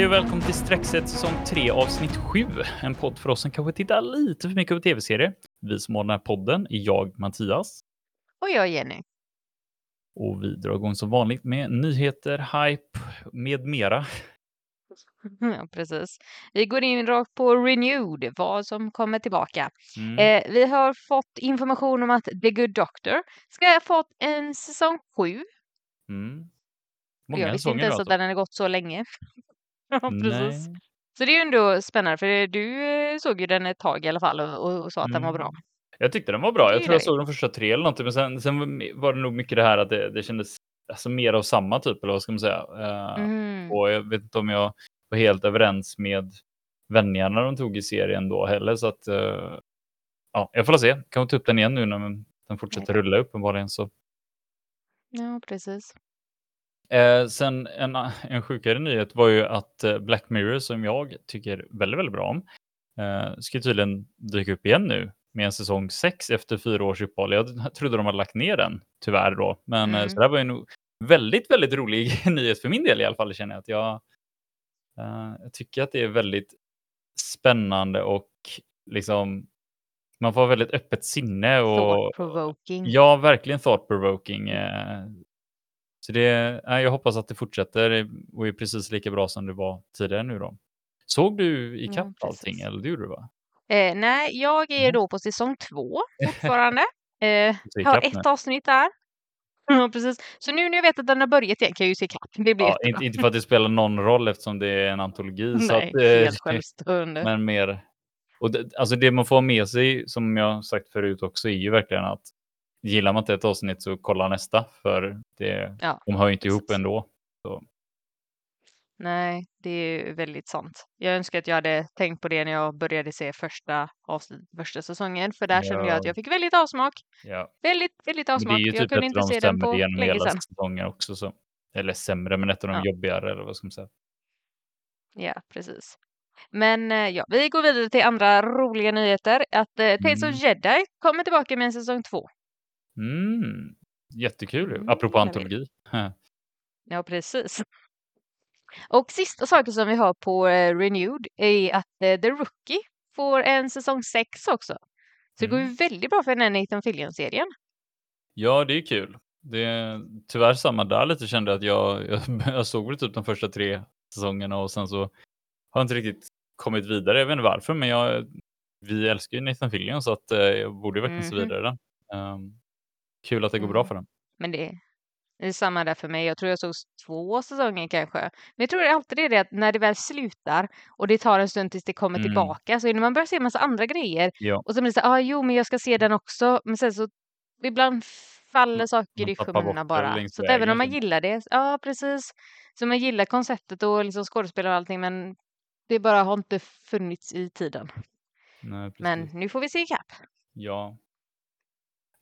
Hej och välkommen till Streckset säsong 3 avsnitt 7. En podd för oss som kanske tittar lite för mycket på tv-serier. Vi som har den här podden är jag, Mattias. Och jag Jenny. Och vi drar igång som vanligt med nyheter, hype med mera. Ja, precis. Vi går in rakt på Renewed, vad som kommer tillbaka. Mm. Eh, vi har fått information om att The Good Doctor ska ha fått en säsong 7. Mm. Jag Många visste inte ens alltså. att den hade gått så länge. ja, precis. Nej. Så det är ju ändå spännande, för du eh, såg ju den ett tag i alla fall och, och, sa att den var bra. Mm. Jag tyckte den var bra. Jag tror jag såg de första tre eller någonting, men sen, sen var det nog mycket det här att det, det kändes alltså, mer av samma typ, eller vad ska man säga. Eh, Mm. Och jag vet inte om jag var helt överens med vändningarna de tog i serien då heller, så att eh, ja, jag får se. Kan ta upp den igen nu när den fortsätter rulla uppenbarligen. Så. Ja, precis. Eh, sen en, en sjukare nyhet var ju att eh, Black Mirror, som jag tycker väldigt, väldigt bra om, eh, ska tydligen dyka upp igen nu med en säsong 6 efter fyra års uppehåll. Jag trodde de hade lagt ner den, tyvärr då. Men eh, Mm. så det här var ju en väldigt, väldigt rolig nyhet för min del i alla fall, känner jag. Att jag, eh, jag tycker att det är väldigt spännande och liksom man får väldigt öppet sinne och. Ja, verkligen thought provoking. eh. Så det, nej, jag hoppas att det fortsätter och är precis lika bra som det var tidigare nu då. Såg du i kapp precis. allting? Eller det gjorde du va? Eh, nej, jag är Nej. då på säsong två fortfarande. Eh, Så har ett nu. avsnitt där. Ja, precis. Så nu när jag vet att den har börjat igen kan jag ju se kapp. Det blir Ja, inte, inte för att det spelar någon roll eftersom det är en antologi. så Nej, att, eh, helt självstående. Men mer... Och det, alltså det man får med sig, som jag sagt förut också, är ju verkligen att gillar man inte ett avsnitt så kolla nästa. För det, Ja, de hör ju inte ihop precis. ändå. Så. Nej, det är ju väldigt sant. Jag önskar att jag hade tänkt på det när jag började se första avsnittet, första säsongen. För där kände jag att Ja. jag fick väldigt avsmak. Ja. Väldigt, väldigt avsmak. ju jag typ kunde inte de se den på länge hela sedan. säsongen också. Så. Eller sämre, men ett av de Ja. jobbigare. Eller vad ska man säga. Ja, precis. Men eh, ja, vi går vidare till andra roliga nyheter. Att eh, Tales Mm. of Jedi kommer tillbaka med en säsong två. Mm. Jättekul. Mm, Apropå antologi. Ja, precis. Och sista saken som vi har på eh, Renewed är att eh, The Rookie får en säsong 6 också. Så det går ju Mm. väldigt bra för den här Nathan Fillion-serien. Ja, det är kul. Det är tyvärr samma där lite kände att jag, jag, jag såg väl typ de första tre säsongerna och sen så har jag inte riktigt kommit vidare. Jag vet inte varför, men jag, vi älskar ju Nathan Fillion så att eh, jag borde verkligen se Mhm. vidare den. Ehm, kul att det går bra Mm. för den. Men det, det är samma där för mig. Jag tror jag såg två säsonger kanske. Men jag tror alltid det är det att när det väl slutar och det tar en stund tills det kommer Mm. tillbaka så när man börjar se en massa andra grejer Ja, och så blir det så här, ah, jo men jag ska se den också. Men sen så ibland faller Man- saker i skymundan bara. Så även om man gillar det, ja precis. Så man gillar konceptet och liksom skådespelare och allting men det bara har inte funnits i tiden. nej. Men nu får vi se ikapp. Ja.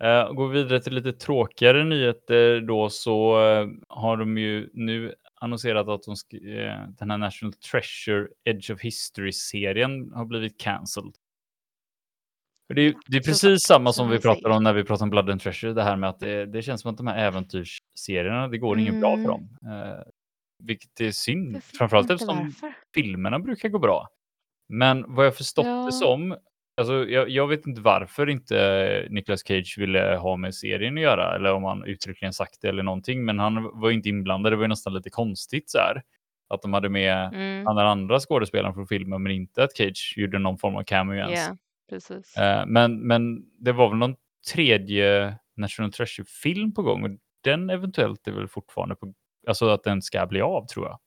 Uh, går vi vidare till lite tråkigare nyheter då så eh, har de ju nu annonserat att de eh, den här National Treasure Edge of History-serien har blivit cancelled. Det är, det är precis samma som vi säger. om när vi pratar om Blood and Treasure, det här med att det, det känns som att de här äventyrsserierna, det går inget bra för Mm. dem. Eh, vilket är synd, framförallt eftersom varför. filmerna brukar gå bra. Men vad jag förstått Ja. det som, alltså jag, jag vet inte varför inte Nicolas Cage ville ha med serien att göra, eller om han uttryckligen sagt det eller någonting, men han var ju inte inblandad, det var ju nästan lite konstigt så här. Att de hade med Mm. den andra skådespelaren från filmen, men inte att Cage gjorde någon form av cameo ens. Precis. Eh, men, men det var väl någon tredje National Treasure-film på gång och den eventuellt är väl fortfarande på, alltså att den ska bli av tror jag.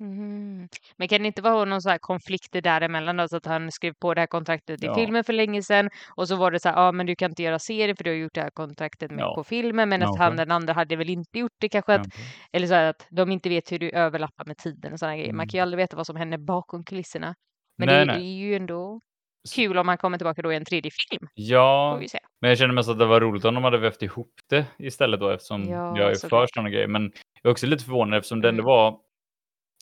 Mhm. Men kan det inte vara någon så här konflikter däremellan då, så att han skrev på det här kontraktet i Ja. filmen för länge sedan och så var det så här, ja men du kan inte göra serie för du har gjort det här kontraktet med Ja. på filmen, men att Kanske. han den andra hade väl inte gjort det kanske, att, Kanske. eller så här att de inte vet hur du överlappar med tiden och sådana grejer. Man Mm. kan ju aldrig veta vad som händer bakom kulisserna. Men Nej, det, nej. det är ju ändå kul om han kommer tillbaka då i en tredje film, får Ja, vi se. men jag känner mest att det var roligt om de hade vävt ihop det istället då eftersom Ja, jag är för såklart. sådana grejer. Men jag är också lite förvånad eftersom det ändå Mm. var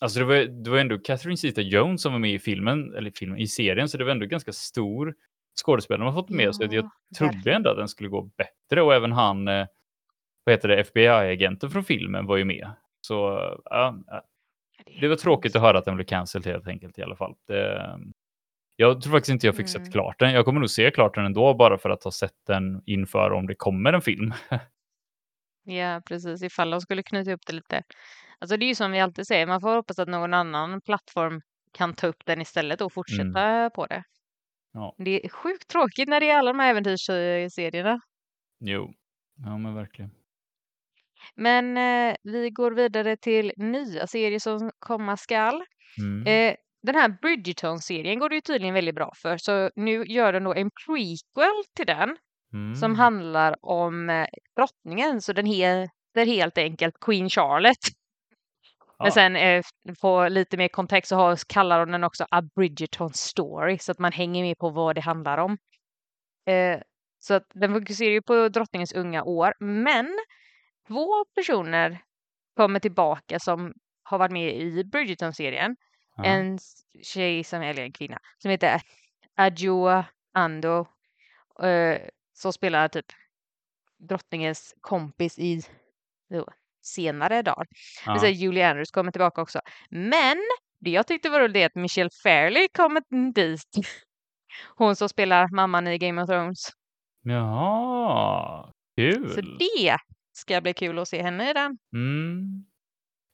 Alltså det var, det var ändå Catherine Zeta-Jones som var med i filmen, eller filmen, i serien, så det var ändå ganska stor skådespelare de har fått med. Så att jag Ja, trodde ändå att den skulle gå bättre och även han, eh, vad heter det, FBI-agenten från filmen var ju med. Så ja, det var tråkigt att höra att den blev cancelled helt enkelt i alla fall. Det, jag tror faktiskt inte jag fick Mm. sett klart den. Jag kommer nog se klart den ändå bara för att ha sett den inför om det kommer en film. Ja, precis. Ifall de skulle knyta upp det lite. Alltså det är ju som vi alltid säger, man får hoppas att någon annan plattform kan ta upp den istället och fortsätta på det. Mm. Ja. Det är sjukt tråkigt när det är alla de här äventyrsserierna. Jo, ja men verkligen. Men eh, vi går vidare till nya serier som komma skall. Mm. Eh, den här Bridgerton-serien går det ju tydligen väldigt bra för, så nu gör den då en prequel till den Mm. som handlar om eh, drottningen, så den heter helt enkelt Queen Charlotte. Men sen eh, få lite mer kontext så har, kallar de den också A Bridgerton Story så att man hänger med på vad det handlar om. Eh, så att den fokuserar ju på drottningens unga år, men två personer kommer tillbaka som har varit med i Bridgerton-serien. Ja. En tjej som, eller en kvinna, som heter Adjoa Ando eh, som spelar typ drottningens kompis i senare dagar. Ja. Ja. Julie Andrews kommer tillbaka också. Men det jag tyckte var roligt är att Michelle Fairley kommer dit. Hon som spelar mamman i Game of Thrones. Jaha, kul. Så det ska bli kul att se henne i den. Mm.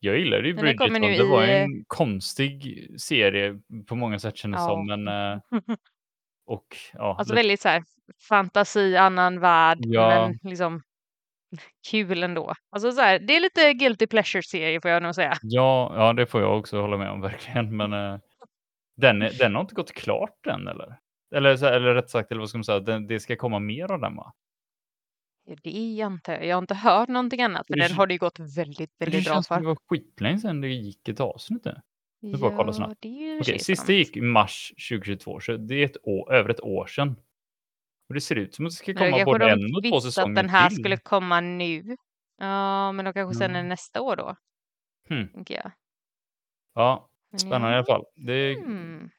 Jag gillade ju Bridgerton. Det var i- en konstig serie på många sätt kändes Ja. som. Men, eh, och, ja, Alltså lite- väldigt så här fantasi, annan värld, Ja. men liksom kul ändå. Alltså så här, det är lite guilty pleasure-serie får jag nog säga. ja, ja, det får jag också hålla med om verkligen. Men eh, den, är- den har inte gått klart än eller? Eller, så, eller rätt sagt, eller vad ska man säga, den, det ska komma mer av den va? Det antar jag. Jag har inte hört någonting annat, för Det den har det ju gått väldigt, väldigt bra som det för. var skitlänge sedan det gick ett avsnitt nu. får jag kolla snabbt. för Okej, sig sist sant. det gick i mars 2022, så det är ett år, över ett år sedan. Och det ser ut som att det ska Men då komma kanske både de en och två säsonger att den här till. skulle komma nu. Ja, men de kanske Ja. den nästa år då, Hmm. jag. Ja, Men spännande i alla fall. Det Mm.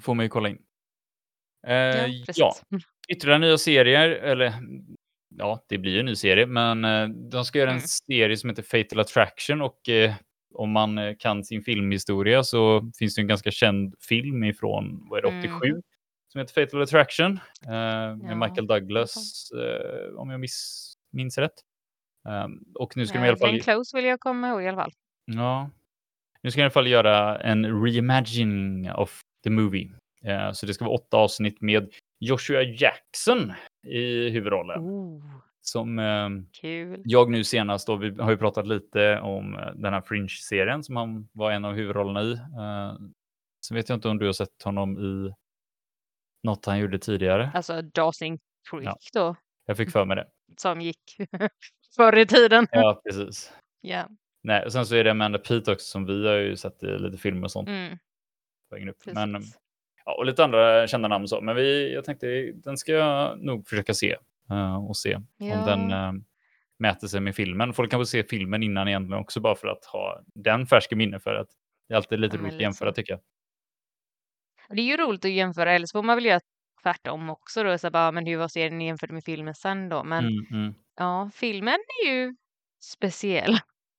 får man ju kolla in. Eh, Ja, ja. Mm. ytterligare nya serier, eller ja, det blir en ny serie, men eh, de ska göra en Mm. serie som heter Fatal Attraction och eh, om man kan sin filmhistoria så finns det en ganska känd film ifrån, vad är det, 87? Mhm. Som heter Fatal Attraction eh, med Ja, Michael Douglas, eh, om jag miss, minns rätt. Um, och nu ska de i Nej, alla fall... Close vill jag komma ihåg i alla fall. Ja. Nu ska jag i alla fall göra en reimagining of the movie. Eh, så det ska vara åtta avsnitt med Joshua Jackson i huvudrollen. Oh, Som eh, jag nu senast, då, vi har ju pratat lite om eh, den här Fringe-serien som han var en av huvudrollerna i. Eh, sen vet jag inte om du har sett honom i något han gjorde tidigare. Alltså Dawsing Creek Ja. då, Jag fick för mig det. som gick förr i tiden. Ja, precis. Ja. Nej, och sen så är det Amanda Peet också som vi har ju sett i lite filmer och sånt Mm. Men. Ja, och lite andra kända namn så. Men vi, jag tänkte den ska jag nog försöka se eh, och se om Ja. den eh, mäter sig med filmen. Folk kan väl se filmen innan egentligen också bara för att ha den färsk i minne för att det är alltid lite Ja, roligt att jämföra tycker jag. Det är ju roligt att jämföra, eller så får man väl göra tvärtom också då. Så bara, men hur var serien jämfört med filmen sen då? Men Mm, mm. ja, filmen är ju speciell.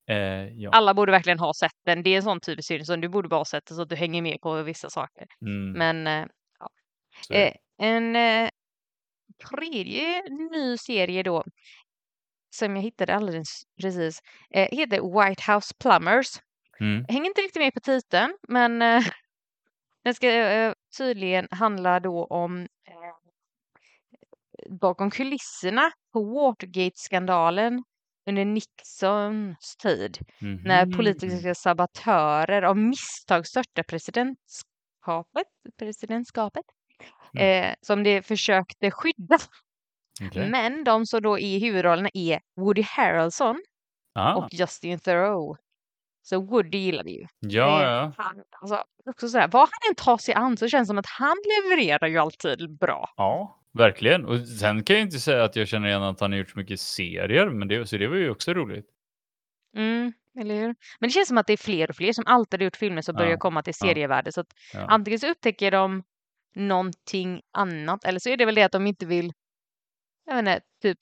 Eh, ja. Alla borde verkligen ha sett den. Det är en sån typisk serie som du borde bara ha sett så att du hänger med på vissa saker. Mm, Men eh, det. eh, en eh, tredje ny serie då som jag hittade alldeles precis eh, heter White House Plumbers. Mm, hänger inte riktigt med på titeln, men eh, den ska eh, tydligen handla då om eh, bakom kulisserna på Watergate-skandalen under Nixons tid när mhm. politiska sabotörer av misstag störtade presidentskapet, presidentskapet Mm. eh, som de försökte skydda. Okej. Men de som då är i huvudrollerna är Woody Harrelson Ah, och Justin Theroux. Så Woody gillar vi ju. ja, eh, ja. Han, alltså, också så här, vad han än tar sig an så känns det som att han levererar ju alltid bra. Ja, verkligen. Och sen kan jag inte säga att jag känner igen att han har gjort så mycket serier, men det, så det var ju också roligt. Mm, eller hur? Men det känns som att det är fler och fler som alltid har gjort filmer som Ja, börjar komma till serievärde. Så att Ja. antingen så upptäcker de någonting annat eller så är det väl det att de inte vill, jag vet inte, typ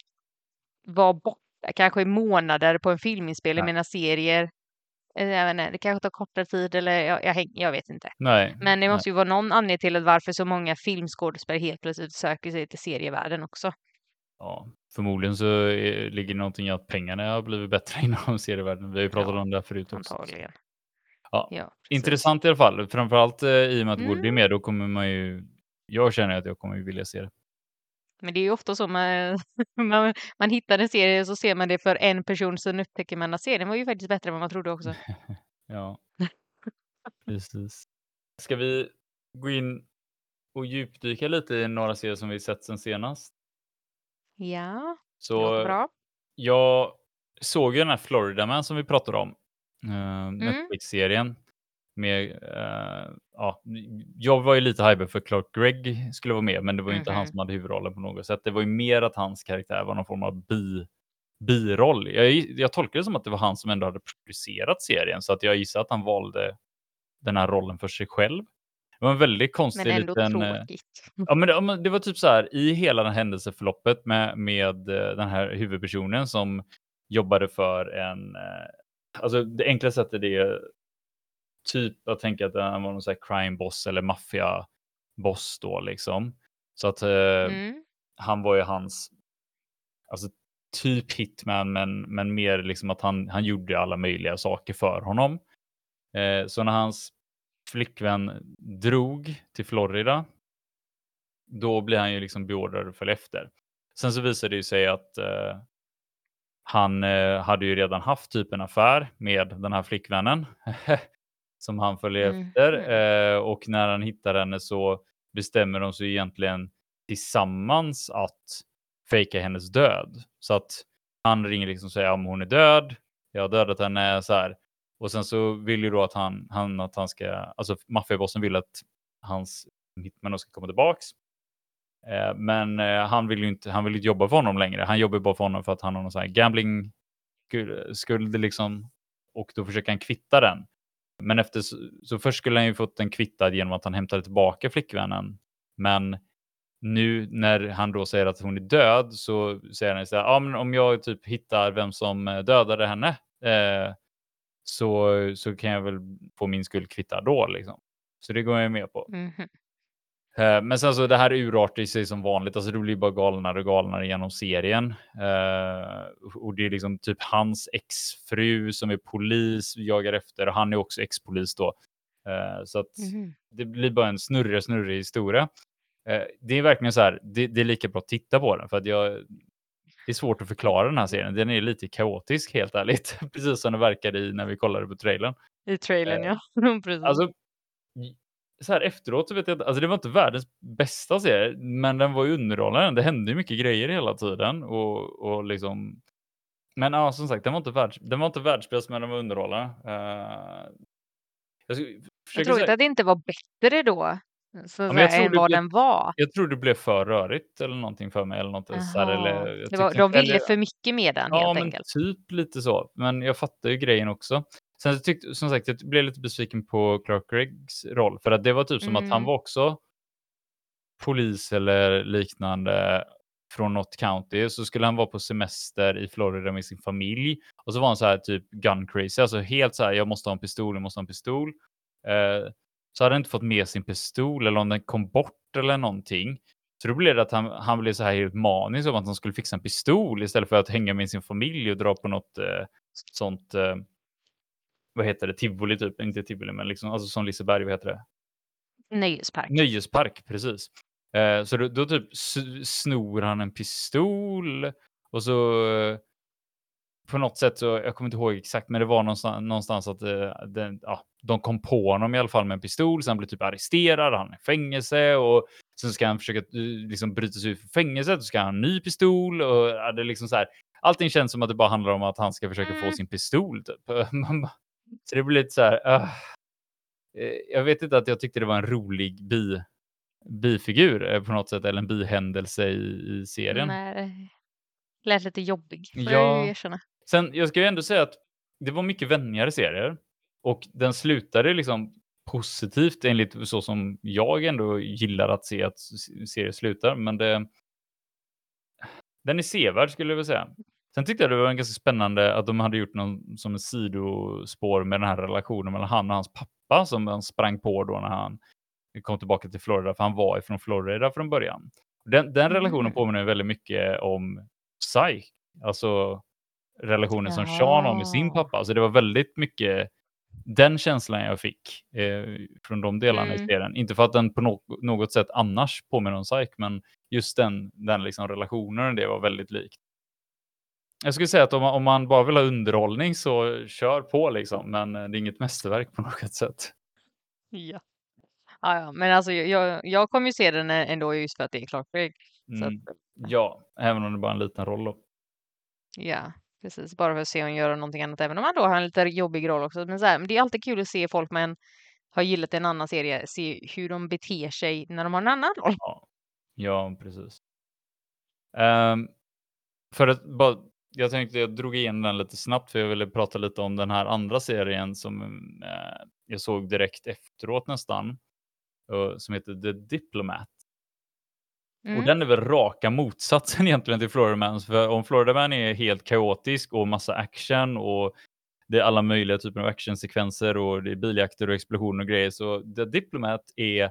vara borta kanske i månader på en filminspelning medan serier jag vet inte, det kanske tar kortare tid eller jag jag jag vet inte. Nej, Men det nej. måste ju vara någon anledning till att varför så många filmskådespelare helt plötsligt söker sig till serievärlden också. Ja, förmodligen så, eh, ligger någonting i att pengarna har blivit bättre inom serievärlden. Vi har ju pratat Ja, om det här förut också. Antagligen. Ja, Ja, intressant i alla fall. Framför allt, eh, i och med att Woody är Mm. med, då kommer man ju jag känner att jag kommer vilja se det. Men det är ju ofta så man man man hittar en serie och så ser man det för en person, sen upptäcker man att serien var ju faktiskt bättre än vad man trodde också. Ja. Precis. Ska vi gå in och djupdyka lite i några serier som vi sett sen senast? Ja, Så bra. jag såg ju den här Florida Man som vi pratade om, eh, Mm. Netflix-serien med, eh, ja, jag var ju lite hypad för Clark Gregg skulle vara med, men det var ju inte han Mhm. som hade huvudrollen på något sätt. Det var ju mer att hans karaktär var någon form av bi biroll. Jag jag tolkar det som att det var han som ändå hade producerat serien, så att jag gissar att han valde den här rollen för sig själv. Det var en väldigt Men konstig ändå liten, eh tråkigt. ja men det men var typ så här, i hela här händelseförloppet med med, eh, den här huvudpersonen som jobbade för en, alltså det enkla sättet är typ att tänka att han var någon sån crime boss eller maffiaboss då liksom. Så att, eh, Mm. han var ju hans, alltså typ hitman, men men mer liksom att han han gjorde alla möjliga saker för honom. Eh, så när hans flickvän drog till Florida, då blir han ju liksom beordrad att följa efter. Sen så visade det ju sig att, eh, han, eh, hade ju redan haft typ en affär med den här flickvännen som han följer efter. Mhm. Eh, och när han hittar henne så bestämmer de sig egentligen tillsammans att fejka hennes död. Så att han ringer liksom och säger om hon är död, jag har dödat henne så här. Och sen så vill ju då att han, han att han ska, alltså maffiabossen vill att hans hitman ska komma tillbaks. Eh, men eh, han vill ju inte, han vill inte jobba för honom längre. Han jobbar bara för honom för att han har någon sån här gambling skul- skuld liksom. Och då försöker han kvitta den. Men efter så, först skulle han ju fått den kvittad genom att han hämtade tillbaka flickvännen. Men nu när han då säger att hon är död så säger han så här, ja men om jag typ hittar vem som eh, dödade henne eh, så, så kan jag väl få min skuld kvittad då liksom. Så det går jag med på. Mm -hmm. Men sen så det här urartar sig som vanligt, alltså det blir bara galnare och galnare genom serien. Eh, och det är liksom typ hans exfru som är polis jagar efter och han är också ex-polis då. Eh, så att Mhm. det blir bara en snurrig, snurrig historia. Eh, det är verkligen så här, det, det är lika bra att titta på den för att jag, det är svårt att förklara den här serien. Den är lite kaotisk helt ärligt, precis som det verkade i när vi kollade på trailern. I trailern, Eh, ja. Precis. Alltså, så här efteråt så vet jag inte, alltså det var inte världens bästa serie, men den var ju underhållande. Det hände ju mycket grejer hela tiden och, och liksom. Men ja, som sagt, den var inte, världs, den var inte världsbäst, men den var underhållande. Uh, jag, Jag tror säga, att det inte var bättre då, så tror än vad blev- den var. jag tror det blev för rörigt eller någonting för mig. Eller något, så här, eller, var, de ville eller- för mycket med den Ja, helt men enkelt. typ lite så. Men jag fattar ju grejen också. Sen tyckte, som sagt, jag blev lite besviken på Clark Greggs roll, för att det var typ som att han Mm. var också polis eller liknande från något county, så skulle han vara på semester i Florida med sin familj och så var han så här typ gun crazy, alltså helt så här, jag måste ha en pistol, jag måste ha en pistol. Eh, så hade han inte fått med sin pistol eller om den kom bort eller någonting. Så då blev det att han, han blev så här helt manisk om att han skulle fixa en pistol istället för att hänga med sin familj och dra på något eh, sånt, eh, vad heter det, tivoli typ, inte tivoli men liksom, alltså som Liseberg, vad heter det? Nöjespark. Nöjespark, precis. Eh, så då, då typ snor han en pistol och så eh, på något sätt så, jag kommer inte ihåg exakt, men det var någonstans, någonstans att eh, den, ja, de kom på honom i alla fall med en pistol, så han blev typ arresterad, han är i fängelse och sen ska han försöka eh, liksom bryta sig ut från fängelset, och ska han ha en ny pistol och ja, det är liksom så här. Allting känns som att det bara handlar om att han ska försöka få Mm. sin pistol typ. Så det blir lite så här. Eh, jag vet inte att jag tyckte det var en rolig bi, bifigur eh, på något sätt, eller en bihändelse i, i serien. Nej, lät lite jobbig, jag Ja. ju erkänna. Sen, jag ska ju ändå säga att det var mycket vänligare serier och den slutade liksom positivt enligt så som jag ändå gillar att se att serier slutar. Men det, den är sevärd skulle jag vilja säga. Sen tyckte jag det var ganska spännande att de hade gjort någon som en sidospår med den här relationen mellan han och hans pappa som han sprang på då när han kom tillbaka till Florida, för han var ifrån Florida från början. Den, den relationen Mm. påminner väldigt mycket om Psych, alltså relationen som Sean har med sin pappa. Så det var väldigt mycket den känslan jag fick eh, från de delarna i Mm. serien. Inte för att den på nå- något sätt annars påminner om Psych, men just den, den liksom relationen, det var väldigt likt. Jag skulle säga att om man, om man bara vill ha underhållning så kör på liksom, men eh, det är inget mästerverk på något sätt. Ja. Ja, ja, men alltså jag, jag kommer ju se den ä- ändå just för att det är Clark Gregg. Mm. att, Ja, även om det bara är en liten roll då. ja, precis. Bara för att se hon göra någonting annat, även om han då har en lite jobbig roll också. Men, så här, men det är alltid kul att se folk man har gillat en annan serie, se hur de beter sig när de har en annan roll. Ja, ja precis. Ehm, för att bara, jag tänkte jag drog in den lite snabbt för jag ville prata lite om den här andra serien som eh, jag såg direkt efteråt nästan. som heter The Diplomat. Och Mm. den är väl raka motsatsen egentligen till Florida Man. För om Florida Man är helt kaotisk och massa action och det är alla möjliga typer av actionsekvenser och det är biljakter och explosioner och grejer. Så The Diplomat är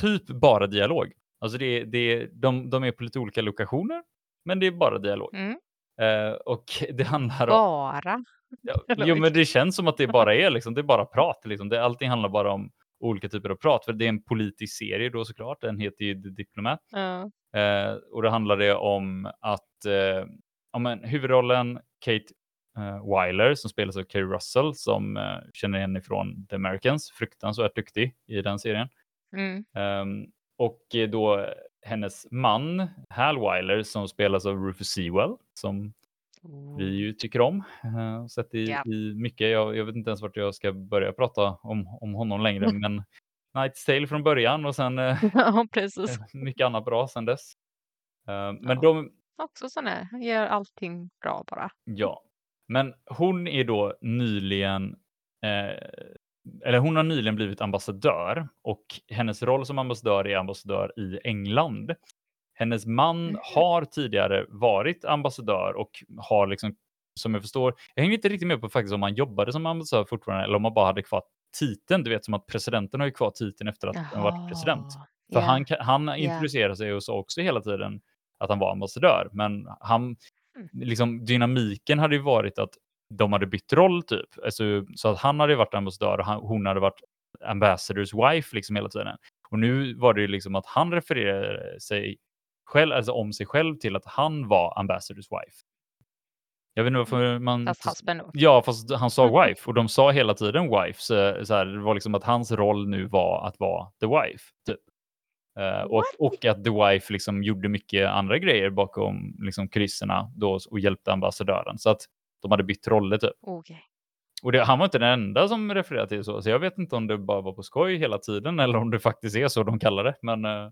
typ bara dialog. Alltså det är, det är, de, de är på lite olika lokationer, men det är bara dialog. Mm. Eh, och det handlar om... Bara. Ja, jo, men det känns som att det bara är liksom, det är bara prat. Liksom. Det, allting handlar bara om olika typer av prat. För det är en politisk serie då såklart. Den heter ju The Diplomat. Ja. Eh, och då handlar det om att eh, ja, men, huvudrollen Kate eh, Weiler som spelas av Kerry Russell som eh, känner igen ifrån The Americans. Fruktansvärt duktig i den serien. Mm. Ehm, och då hennes man Hal Weiler som spelas av Rufus Sewell som vi ju tycker om. Uh, sett i, Ja. i mycket. Jag, jag vet inte ens vart jag ska börja prata om, om honom längre, men Night's Tale från början och sen ja, precis. mycket annat bra sen dess. Men Ja. de, Också sån här, gör allting bra bara. ja. Men hon är då nyligen, eh, eller hon har nyligen blivit ambassadör och hennes roll som ambassadör är ambassadör i England. Hennes man Mhm. har tidigare varit ambassadör och har liksom, som jag förstår, jag hänger inte riktigt med på faktiskt om han jobbade som ambassadör fortfarande eller om han bara hade kvar titeln. Du vet som att presidenten har ju kvar titeln efter att han varit president. Jaha. För Ja. han, han introducerade sig och sa också hela tiden att han var ambassadör. Men han, Mm. liksom, dynamiken hade ju varit att de hade bytt roll typ. Alltså, så att han hade varit ambassadör och han, hon hade varit ambassadors wife liksom hela tiden. Och nu var det ju liksom att han refererade sig själv, alltså om sig själv till att han var ambassadors wife. Jag vet inte varför man... Fast husband. Ja, fast han sa wife och de sa hela tiden wife. Så, så här, det var liksom att hans roll nu var att vara the wife. Typ. Eh, och, och att the wife liksom gjorde mycket andra grejer bakom liksom, kulisserna då, och hjälpte ambassadören. Så att de hade bytt roller typ. Okej. Och det, han var inte den enda som refererade till så. Så jag vet inte om det bara var på skoj hela tiden eller om det faktiskt är så de kallar det. Men eh,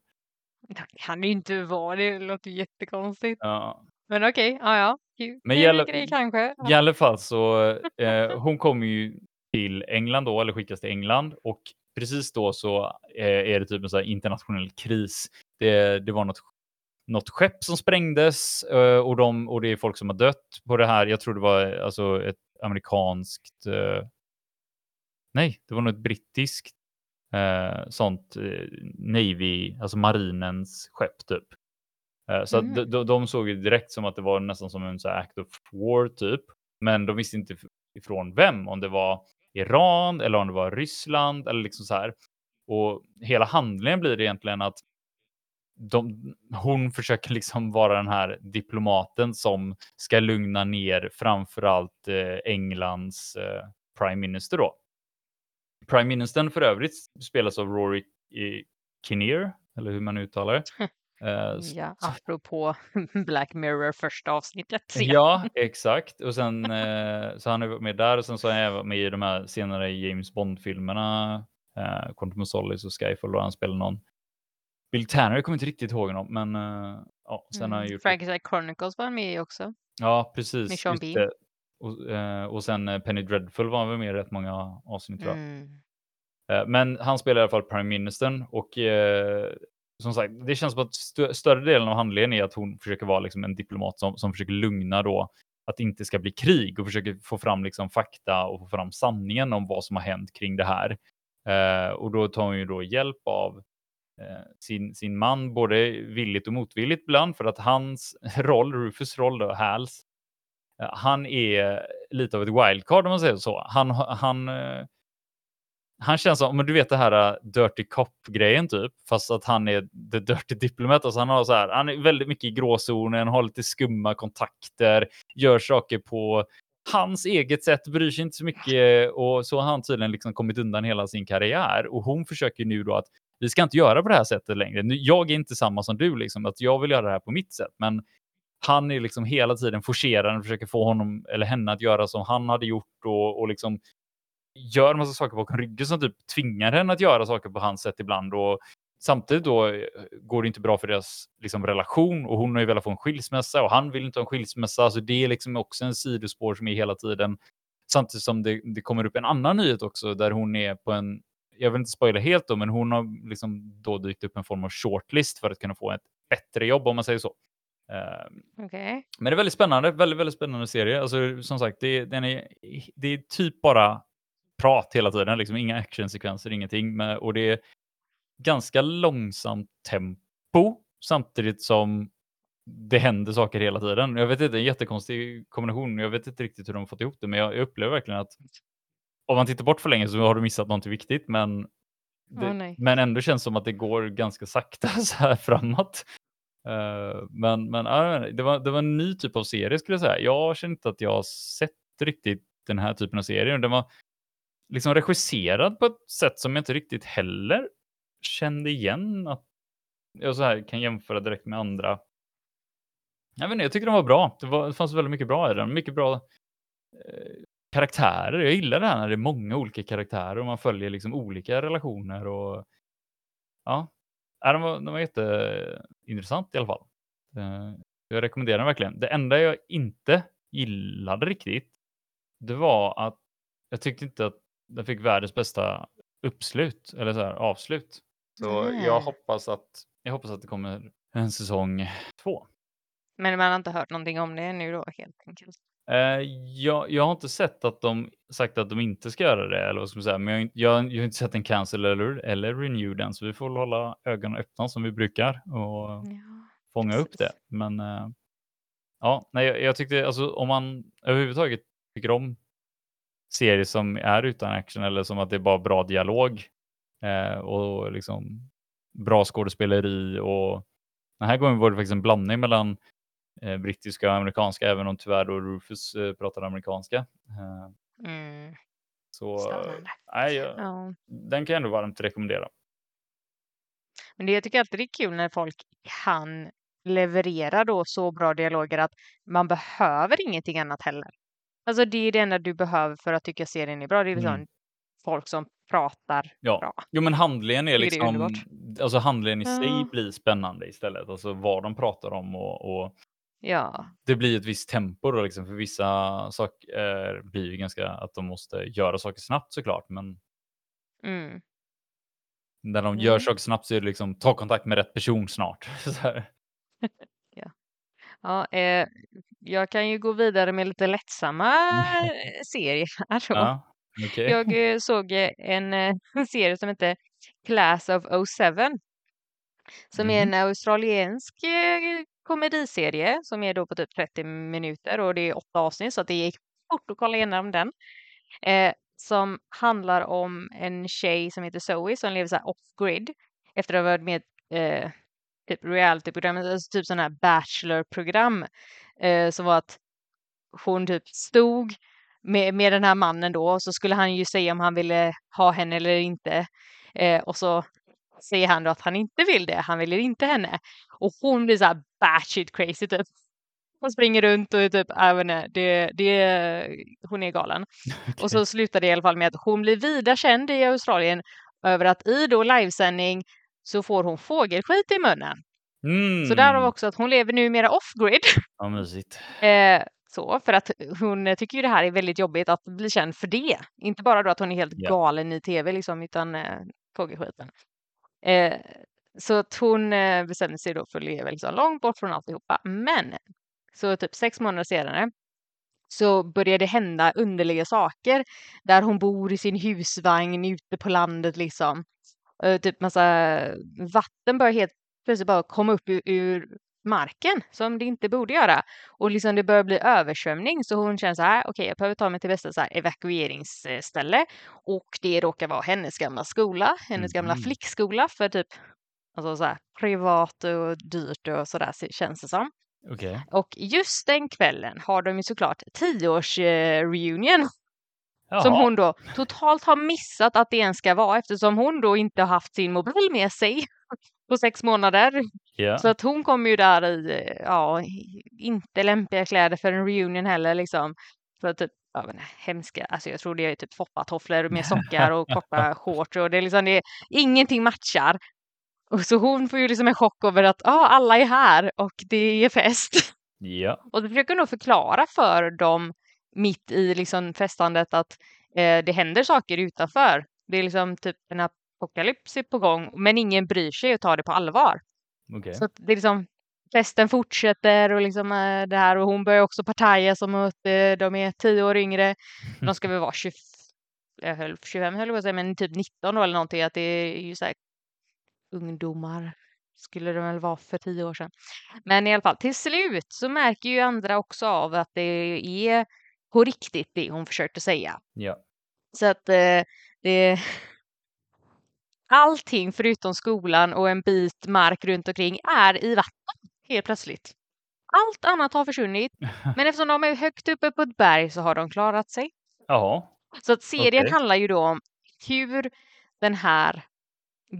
Det kan ju inte vara det. Det låter jättekonstigt. ja, Men okej, ja ja. Kul. Men Trevlig gäller- grej kanske. I alla fall så, eh, hon kommer ju till England då, eller skickas till England och precis då så eh, är det typ en så här internationell kris. Det, det var något, något skepp som sprängdes eh, och, de, och det är folk som har dött på det här. Jag tror det var alltså ett amerikanskt, eh, nej, det var nog ett brittiskt eh, sånt Navy, alltså marinens skepp typ. Så Mhm. de, de, de såg ju direkt som att det var nästan som en så act of war typ. Men de visste inte ifrån vem, om det var Iran eller om det var Ryssland eller liksom så här. Och hela handlingen blir egentligen att de, hon försöker liksom vara den här diplomaten som ska lugna ner framförallt eh, Englands eh, prime minister då. Prime ministern för övrigt spelas av Rory eh, Kinnear, eller hur man uttalar det. S- Ja, apropå Black Mirror första avsnittet. Ja, exakt. Och sen eh, så han är med där och sen så är även med i de här senare James Bond-filmerna. Eh, Quantum of Solace och Skyfall och han spelar någon. Bill Tanner, jag kommer inte riktigt ihåg honom, men eh, ja, sen har han Mm. gjort. Frankenstein Chronicles var med också. Ja, precis. med Sean Bean. Och, eh, och sen eh, Penny Dreadful var väl med i rätt många avsnitt jag. Mm. Eh, Men han spelar i alla fall Prime Ministern och som sagt, det känns som att st större delen av handlingen är att hon försöker vara liksom en diplomat som, som försöker lugna då att det inte ska bli krig och försöker få fram liksom fakta och få fram sanningen om vad som har hänt kring det här. Eh, och då tar hon ju då hjälp av Eh, sin, sin man, både villigt och motvilligt ibland, för att hans roll, Rufus roll då, Hals, eh, han är lite av ett wildcard om man säger så. Han, han eh, han känns som, men du vet det här dirty cop-grejen typ, fast att han är the dirty diplomat. Alltså han, har så här, han är väldigt mycket i gråzonen, har lite skumma kontakter, gör saker på hans eget sätt, bryr sig inte så mycket och så har han tydligen liksom kommit undan hela sin karriär. Och hon försöker nu då att vi ska inte göra på det här sättet längre. Jag är inte samma som du, liksom, att jag vill göra det här på mitt sätt, men han är liksom hela tiden forcerande, och försöker få honom eller henne att göra som han hade gjort och, och liksom gör massa saker bakom ryggen som typ tvingar henne att göra saker på hans sätt ibland. Och samtidigt då eh, går det inte bra för deras liksom, relation och hon har ju velat få en skilsmässa och han vill inte ha en skilsmässa. Så det är liksom också en sidospår som är hela tiden. Samtidigt som det, det kommer upp en annan nyhet också där hon är på en, jag vill inte spoila helt då, men hon har liksom då dykt upp en form av shortlist för att kunna få ett bättre jobb om man säger så. Uh, okay. Men det är väldigt spännande, väldigt, väldigt spännande serie. Alltså som sagt, det, den är, det är typ bara prat hela tiden, liksom inga actionsekvenser, ingenting. Men, och det är ganska långsamt tempo samtidigt som det händer saker hela tiden. Jag vet inte, en jättekonstig kombination. Jag vet inte riktigt hur de fått ihop det, men jag, jag upplever verkligen att om man tittar bort för länge så har du missat någonting viktigt, men, det, oh, men ändå känns det som att det går ganska sakta så här framåt. Uh, men men uh, det, var, det var en ny typ av serie skulle jag säga. Jag känner inte att jag har sett riktigt den här typen av serier. Den var liksom regisserad på ett sätt som jag inte riktigt heller kände igen att jag så här kan jämföra direkt med andra. Jag vet inte, jag tycker den var bra. Det, var, det fanns väldigt mycket bra i den. Mycket bra eh, karaktärer. Jag gillar det här när det är många olika karaktärer och man följer liksom olika relationer och ja, den var, den var jätteintressant i alla fall. Eh, jag rekommenderar den verkligen. Det enda jag inte gillade riktigt, det var att jag tyckte inte att den fick världens bästa uppslut eller så här, avslut. Så jag hoppas att jag hoppas att det kommer en säsong två. Men man har inte hört någonting om det nu då helt enkelt? Uh, jag, jag har inte sett att de sagt att de inte ska göra det, eller vad ska man säga, men jag, jag, jag har inte sett en cancel eller, eller renew den, så vi får hålla ögonen öppna som vi brukar och ja, fånga precis. upp det. Men uh, ja, nej, jag, jag tyckte alltså om man överhuvudtaget tycker om serie som är utan action eller som att det är bara bra dialog eh, och liksom bra skådespeleri och den här gången var det faktiskt en blandning mellan eh, brittiska och amerikanska, även om tyvärr då Rufus eh, pratade amerikanska. Eh, mm. Så nej, jag, ja. den kan jag ändå varmt rekommendera. Men det jag tycker alltid är kul när folk kan leverera då så bra dialoger att man behöver ingenting annat heller. Alltså det är det enda du behöver för att tycka serien är bra. Det är liksom mm. folk som pratar ja. bra. Jo men handlingen är liksom, är alltså handlingen i sig blir spännande istället. Alltså vad de pratar om och, och ja. det blir ett visst tempo då liksom. För vissa saker eh, blir ju ganska att de måste göra saker snabbt såklart. Men mm. när de mm. gör saker snabbt så är det liksom ta kontakt med rätt person snart. ja. Ja, eh, jag kan ju gå vidare med lite lättsamma serier här då. Ja, okay. Jag eh, såg eh, en, en serie som heter Class of 07 som mm. är en australiensk komediserie som är då på typ 30 minuter och det är åtta avsnitt så det gick fort att kolla igenom den. Eh, som handlar om en tjej som heter Zoe som lever så off-grid efter att ha varit med eh, typ realityprogram, alltså typ sådana här bachelorprogram eh, som var att hon typ stod med, med den här mannen då och så skulle han ju säga om han ville ha henne eller inte. Eh, och så säger han då att han inte vill det, han vill inte henne. Och hon blir så här batshit crazy typ. Hon springer runt och är typ, jag vet inte, det, det, hon är galen. Okay. Och så slutar det i alla fall med att hon blir vida känd i Australien över att i då livesändning så får hon fågelskit i munnen. Mm. Så därav också att hon lever numera off-grid. Ja, mysigt. Eh, så, för att hon tycker ju det här är väldigt jobbigt att bli känd för det. Inte bara då att hon är helt yeah. galen i tv liksom, utan eh, fågelskiten. Eh, Så att hon eh, bestämde sig då för att leva liksom långt bort från alltihopa. Men så typ sex månader senare så börjar det hända underliga saker där hon bor i sin husvagn ute på landet liksom. Eh, typ massa vatten börjar helt plötsligt bara komma upp ur, ur marken som det inte borde göra. Och liksom det börjar bli översvämning så hon känner så här, okej okay, jag behöver ta mig till bästa så här, evakueringsställe och det råkar vara hennes gamla skola, hennes mm. gamla flickskola för typ alltså så här, privat och dyrt och sådär känns det som. Okay. Och just den kvällen har de ju såklart tioårs-reunion. Som hon då totalt har missat att det ens ska vara eftersom hon då inte har haft sin mobil med sig på sex månader. Yeah. Så att hon kommer ju där i, ja, inte lämpliga kläder för en reunion heller liksom. För typ, ja men hemska, alltså jag tror det är typ foppatofflor med sockar och korta shorts och det är liksom, det är, ingenting matchar. Och så hon får ju liksom en chock över att ah, alla är här och det är fest. Ja. Och då försöker nog förklara för dem mitt i liksom festandet att eh, det händer saker utanför. Det är liksom typ en apokalyps på gång men ingen bryr sig och tar det på allvar. Okay. Så det är liksom festen fortsätter och liksom eh, det här och hon börjar också partaja som att eh, de är tio år yngre. De ska väl vara 20, jag höll, 25 höll jag på att säga, men typ 19 då eller någonting att det är ju så här ungdomar skulle det väl vara för tio år sedan. Men i alla fall till slut så märker ju andra också av att det är på riktigt det hon försökte säga. Ja. Så att eh, det allting förutom skolan och en bit mark runt omkring är i vatten helt plötsligt. Allt annat har försvunnit, men eftersom de är högt uppe på ett berg så har de klarat sig. Jaha. Så att serien Okej. handlar ju då om hur den här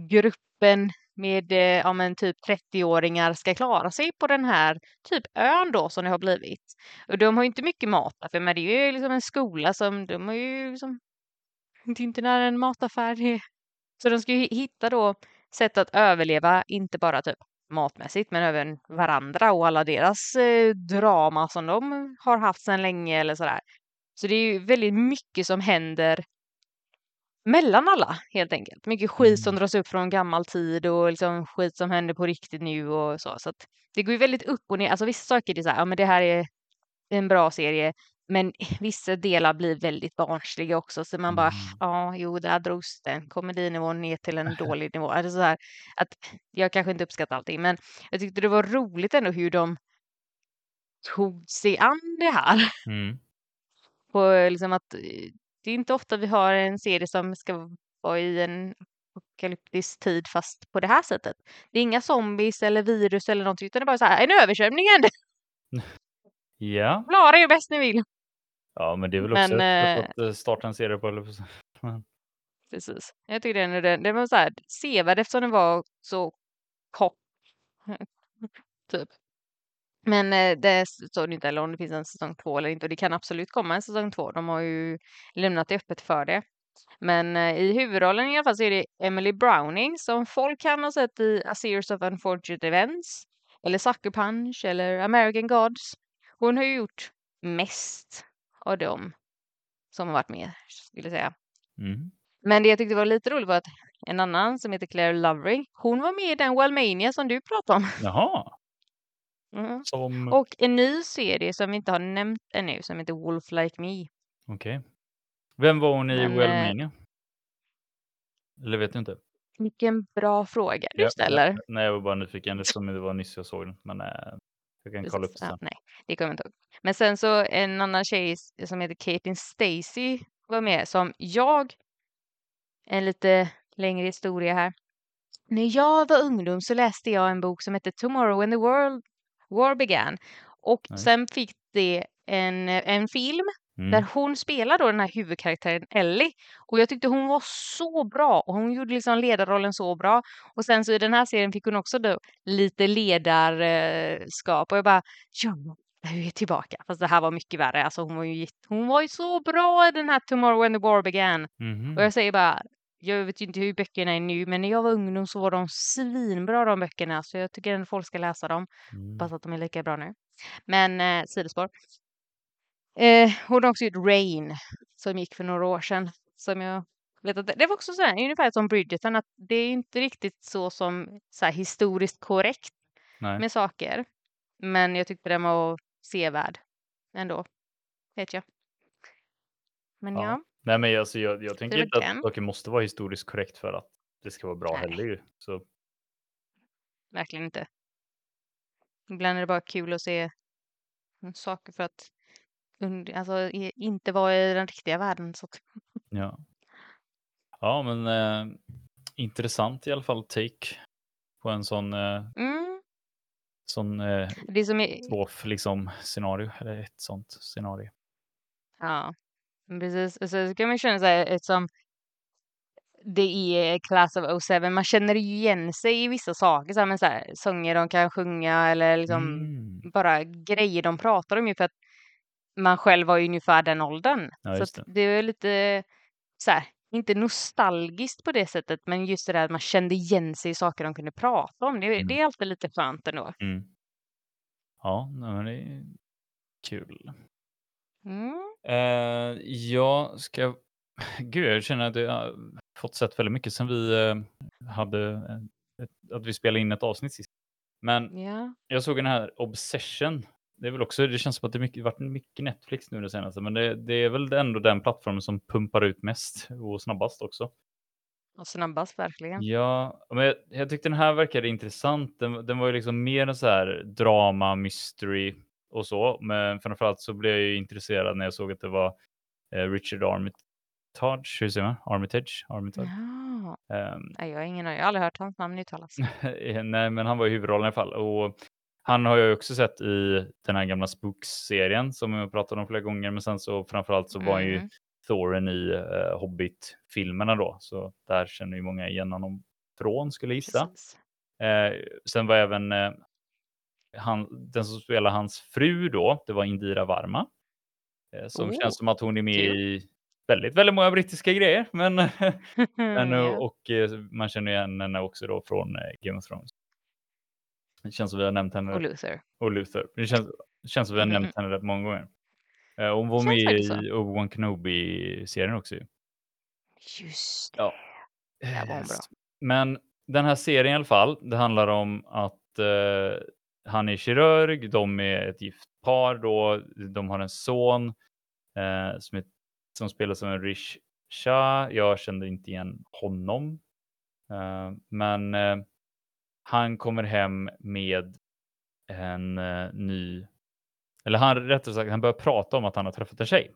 gruppen med eh, ja, men typ 30-åringar ska klara sig på den här typ ön då som det har blivit. Och de har ju inte mycket mat för men det är ju liksom en skola som de har ju liksom det är inte nära en mataffär. Så de ska ju hitta då sätt att överleva, inte bara typ matmässigt, men även varandra och alla deras eh, drama som de har haft sedan länge eller sådär. Så det är ju väldigt mycket som händer mellan alla helt enkelt. Mycket skit som Mm. dras upp från gammal tid och liksom skit som händer på riktigt nu och så. Så det går ju väldigt upp och ner. Alltså vissa saker är så här, ja men det här är en bra serie. Men vissa delar blir väldigt barnsliga också. Så man bara, Mm. ja jo där drogs den komedinivån ner till en dålig nivå. Alltså så här, att jag kanske inte uppskattar allting. Men jag tyckte det var roligt ändå hur de tog sig an det här. Mm. På liksom att eh, det är inte ofta vi har en serie som ska vara i en apokalyptisk tid fast på det här sättet. Det är inga zombies eller virus eller någonting utan det är bara så här, en översvämning hände. Ja. Klara er bäst ni vill. ja, men det är väl Men, också ett sätt eh, att eh, starta en serie på. Precis. Jag tycker den, den, den var så här sevärd eftersom den var så kort. typ. Men eh, det står inte heller om det finns en säsong två eller inte och det kan absolut komma en säsong två. De har ju lämnat det öppet för det. Men eh, i huvudrollen i alla fall så är det Emily Browning som folk kan ha sett i A Series of Unfortunate Events eller Sucker Punch eller American Gods. Hon har ju gjort mest av dem som har varit med, skulle jag säga. Mm. Men det jag tyckte var lite roligt var att en annan som heter Claire Lovering, hon var med i den Wellmania som du pratade om. Jaha. Mm. Som... Och en ny serie som vi inte har nämnt ännu som heter Wolf Like Me. Okej. Vem var hon i Men, eh, Wellmania? Eller vet du inte? Vilken bra fråga du Ja, ställer. Nej, jag var bara nyfiken eftersom det var nyss jag såg den. Men eh, jag kan kolla upp det sen. nej, det kommer jag inte ihåg. Men sen så en annan tjej som heter Caitlin Stacy var med som jag, en lite längre historia här. När jag var ungdom så läste jag en bok som hette Tomorrow when the world war began. Och just sen fick det en, en film där Mm. hon spelar då den här huvudkaraktären Ellie. Och jag tyckte hon var så bra och hon gjorde liksom ledarrollen så bra. Och sen så i den här serien fick hon också då lite ledarskap och jag bara ja, jag är tillbaka. Fast det här var mycket värre. Alltså hon var ju, hon var ju så bra i den här Tomorrow when the war began. Mhm. Och jag säger bara, jag vet ju inte hur böckerna är nu, men när jag var ungdom så var de svinbra de böckerna. Så jag tycker att folk ska läsa dem. Mm. Hoppas att de är lika bra nu. Men eh, sidospår. Eh, hon har också gjort Rain som gick för några år sedan. Som jag vet att det, det var också så här, ungefär som Bridgerton, att det är inte riktigt så som så här, historiskt korrekt Nej. med saker. Men jag tyckte den var sevärd ändå, vet jag. Men Ja. ja, Nej, men alltså, jag, jag tänker inte att saker måste vara historiskt korrekt för att det ska vara bra Nej. heller ju. Så verkligen inte. Ibland är det bara kul att se saker för att alltså, inte vara i den riktiga världen. Så ja. Ja, men eh, intressant i alla fall take på en sån, eh, mm, sån eh, det som är, svåf liksom scenario eller ett sånt scenario. ja, precis. Så kan man känna så här, eftersom det är Class of 07, man känner ju igen sig i vissa saker, så här, men så här, sånger de kan sjunga eller liksom Mm. bara grejer de pratar om ju för att man själv var ju ungefär den åldern. Ja, så att det är lite så här, inte nostalgiskt på det sättet, men just det där att man kände igen sig i saker de kunde prata om. Det, Mm. det är alltid lite skönt ändå. Mm. Ja, det är kul. Mm. Eh, jag ska... Gud, jag känner att jag har fått sett väldigt mycket sen vi eh, hade eh, ett, att vi spelade in ett avsnitt sist. Men Ja. jag såg den här Obsession. Det är väl också, det känns som att det mycket, varit mycket Netflix nu det senaste, men det, det är väl ändå den plattformen som pumpar ut mest och snabbast också. Och snabbast verkligen. Ja, men jag, jag tyckte den här verkade intressant. Den, den var ju liksom mer en så här drama, mystery och så. Men framförallt så blev jag ju intresserad när jag såg att det var eh, Richard Armitage. Hur säger man? Armitage? Armitage. Ja. Nej, jag har ingen. Jag har aldrig hört hans namn uttalas. Nej, men han var i huvudrollen i alla fall. Och han har jag också sett i den här gamla Spooks-serien som jag pratat om flera gånger. Men sen så framförallt så var han ju Mm. Thorin i uh, Hobbit-filmerna då. Så där känner ju många igen honom från skulle jag gissa. Eh, sen var även eh, han, den som spelar hans fru då, det var Indira Varma. Eh, som Oh, känns som att hon är med i väldigt, väldigt många brittiska grejer. Men, men, Ja. och eh, man känner igen henne också då från eh, Game of Thrones. Det känns som vi har nämnt henne Och Luther. och Luther. Det känns, det känns som vi har Mhm. nämnt henne rätt många gånger. Eh, hon var med i Obi-Wan Kenobi-serien också. ju. Just det. Ja. Där var Eh, bra. Men den här serien i alla fall, det handlar om att eh, han är kirurg, de är ett gift par då, de har en son eh, som, är, som spelas av en Rish Shah. Jag kände inte igen honom. Eh, men eh, han kommer hem med en eh, ny, eller han rättare sagt, han börjar prata om att han har träffat en tjej.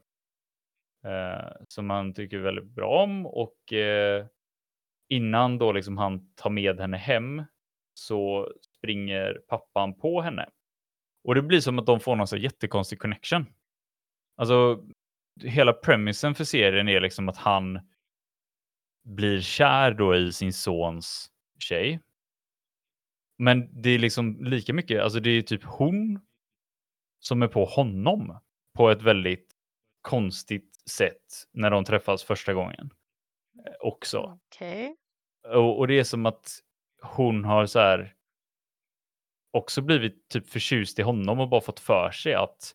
Eh, som han tycker väldigt bra om och eh, innan då liksom han tar med henne hem så springer pappan på henne. Och det blir som att de får någon så jättekonstig connection. Alltså hela premissen för serien är liksom att han blir kär då i sin sons tjej. Men det är liksom lika mycket, alltså det är typ hon som är på honom på ett väldigt konstigt sätt när de träffas första gången. eh, Också. Okej. Och, och det är som att hon har så här också blivit typ förtjust i honom och bara fått för sig att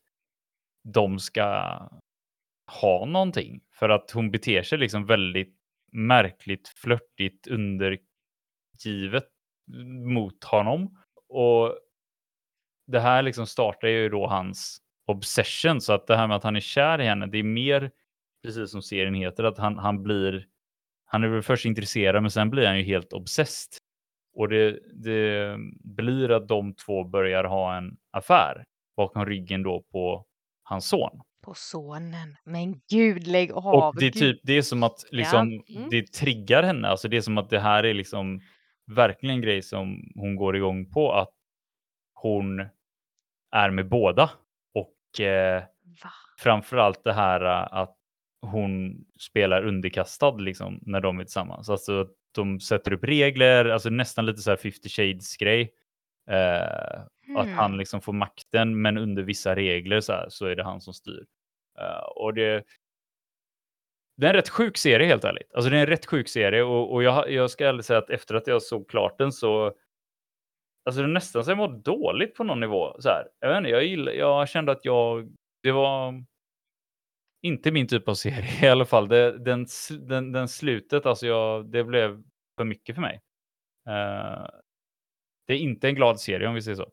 de ska ha någonting. För att hon beter sig liksom väldigt märkligt, flörtigt, undergivet mot honom. Och det här liksom startar ju då hans obsession. Så att det här med att han är kär i henne, det är mer precis som serien heter, att han, han blir han är väl först intresserad men sen blir han ju helt obsessed. Och det, det blir att de två börjar ha en affär bakom ryggen då på hans son. På sonen. Men gud, lägg av. Och det är typ, det är som att liksom, Mm. det triggar henne. Alltså det är som att det här är liksom verkligen en grej som hon går igång på. Att hon är med båda. Och eh, Va? framförallt det här äh, att hon spelar underkastad liksom när de är tillsammans. Alltså de sätter upp regler, alltså nästan lite så här 50 shades grej. Eh, Att han Hmm. liksom får makten men under vissa regler så, här, så är det han som styr. Eh, och det, det är en rätt sjuk serie helt ärligt. Alltså det är en rätt sjuk serie och, och jag, jag ska ärligt säga att efter att jag såg klart den så Alltså det nästan så jag mår dåligt på någon nivå. Så här. Jag, vet inte, jag, gillar, jag kände att jag, det var inte min typ av serie i alla fall. Det, den, den, den slutet, alltså jag, det blev för mycket för mig. Uh, det är inte en glad serie om vi säger så.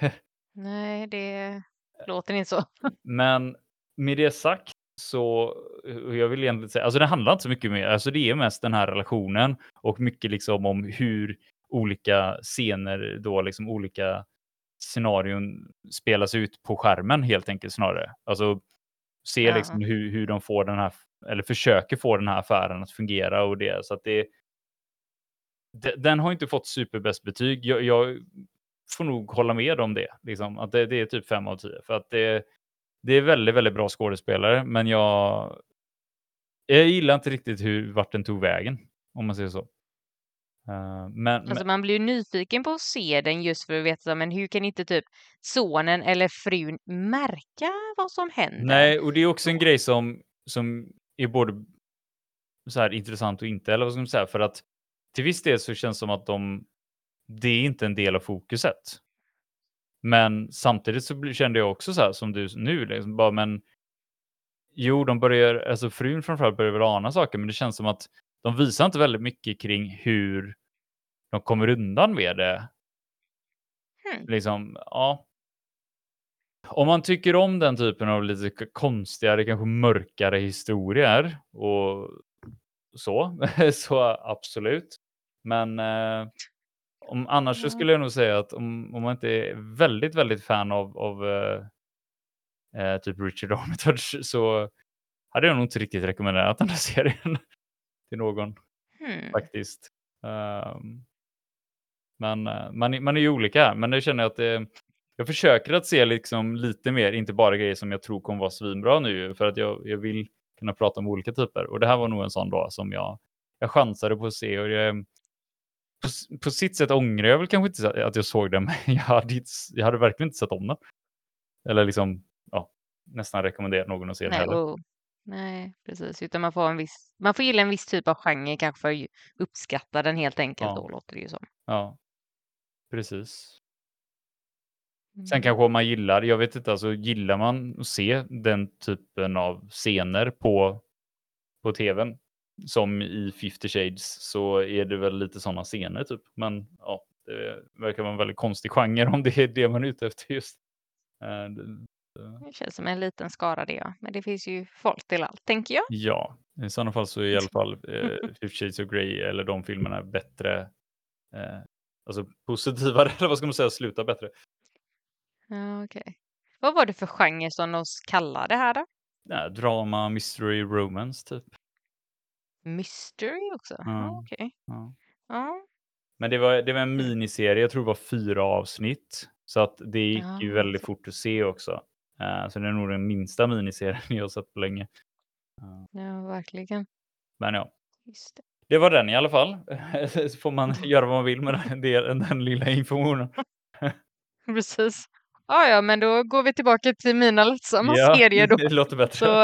Nej, det låter inte så. Men med det sagt så jag vill egentligen säga, alltså det handlar inte så mycket mer, alltså det är mest den här relationen och mycket liksom om hur olika scener då liksom olika scenarion spelas ut på skärmen helt enkelt snarare. Alltså se ja. liksom hur, hur de får den här, eller försöker få den här affären att fungera och det. Så att det, den har inte fått superbäst betyg. Jag, jag, får nog hålla med om det, liksom, att det, det är typ 5 av 10. För att det, det är väldigt, väldigt bra skådespelare, men jag, jag gillar inte riktigt hur, vart den tog vägen, om man säger så. Uh, men, alltså men... man blir ju nyfiken på att se den just för att veta men hur kan inte typ sonen eller frun märka vad som händer? Nej, och det är också en grej som, som är både så här intressant och inte, eller vad ska man säga, för att till viss del så känns det som att de, det är inte en del av fokuset. Men samtidigt så kände jag också så här som du nu, liksom, bara men jo, de börjar, alltså frun framförallt börjar väl ana saker, men det känns som att de visar inte väldigt mycket kring hur de kommer undan med det. Hmm. Liksom, ja. Om man tycker om den typen av lite konstigare, kanske mörkare historier och så, så absolut. Men eh, om, annars så skulle jag nog säga att om, om man inte är väldigt, väldigt fan av, av eh, eh, typ Richard Armitage så hade jag nog inte riktigt rekommenderat den här serien till någon hmm. faktiskt. Um, men uh, man, man är ju olika, men det känner jag att det, jag försöker att se liksom lite mer, inte bara grejer som jag tror kommer vara svinbra nu, för att jag, jag vill kunna prata om olika typer. Och det här var nog en sån då som jag, jag chansade på att se och jag, på, på sitt sätt ångrar jag väl kanske inte att jag såg den, men jag hade, jag hade verkligen inte sett om den. Eller liksom, ja, nästan rekommendera någon att se den heller. Oh. Nej, precis. Utan man får, en viss, man får gilla en viss typ av genre kanske för att uppskatta den helt enkelt ja. då låter det ju som. Ja, precis. Mm. Sen kanske om man gillar, jag vet inte, alltså gillar man att se den typen av scener på, på tvn som i 50 Shades så är det väl lite sådana scener typ. Men ja, det verkar vara en väldigt konstig genre om det är det man är ute efter just. Eh, det känns som en liten skara det, ja. Men det finns ju folk till allt, tänker jag. Ja, i sådana fall så är i alla fall eh, Fifty Shades of Grey eller de filmerna bättre, eh, alltså positivare, eller vad ska man säga, sluta bättre. Ja, okej. Okay. Vad var det för genre som de kallade det här då? Ja, drama, mystery, romance typ. Mystery också? Ja, ja okej. Okay. Ja. ja. Men det var, det var en miniserie, jag tror det var fyra avsnitt. Så att det gick ja, ju väldigt fort att se också. Uh, så det är nog den minsta miniserien jag har sett på länge. Uh. Ja, verkligen. Men ja. Det. det. var den i alla fall. så får man göra vad man vill med den, den, den lilla informationen. Precis. Ja, ja, men då går vi tillbaka till mina lättsamma ja, serier då. det låter bättre. Så,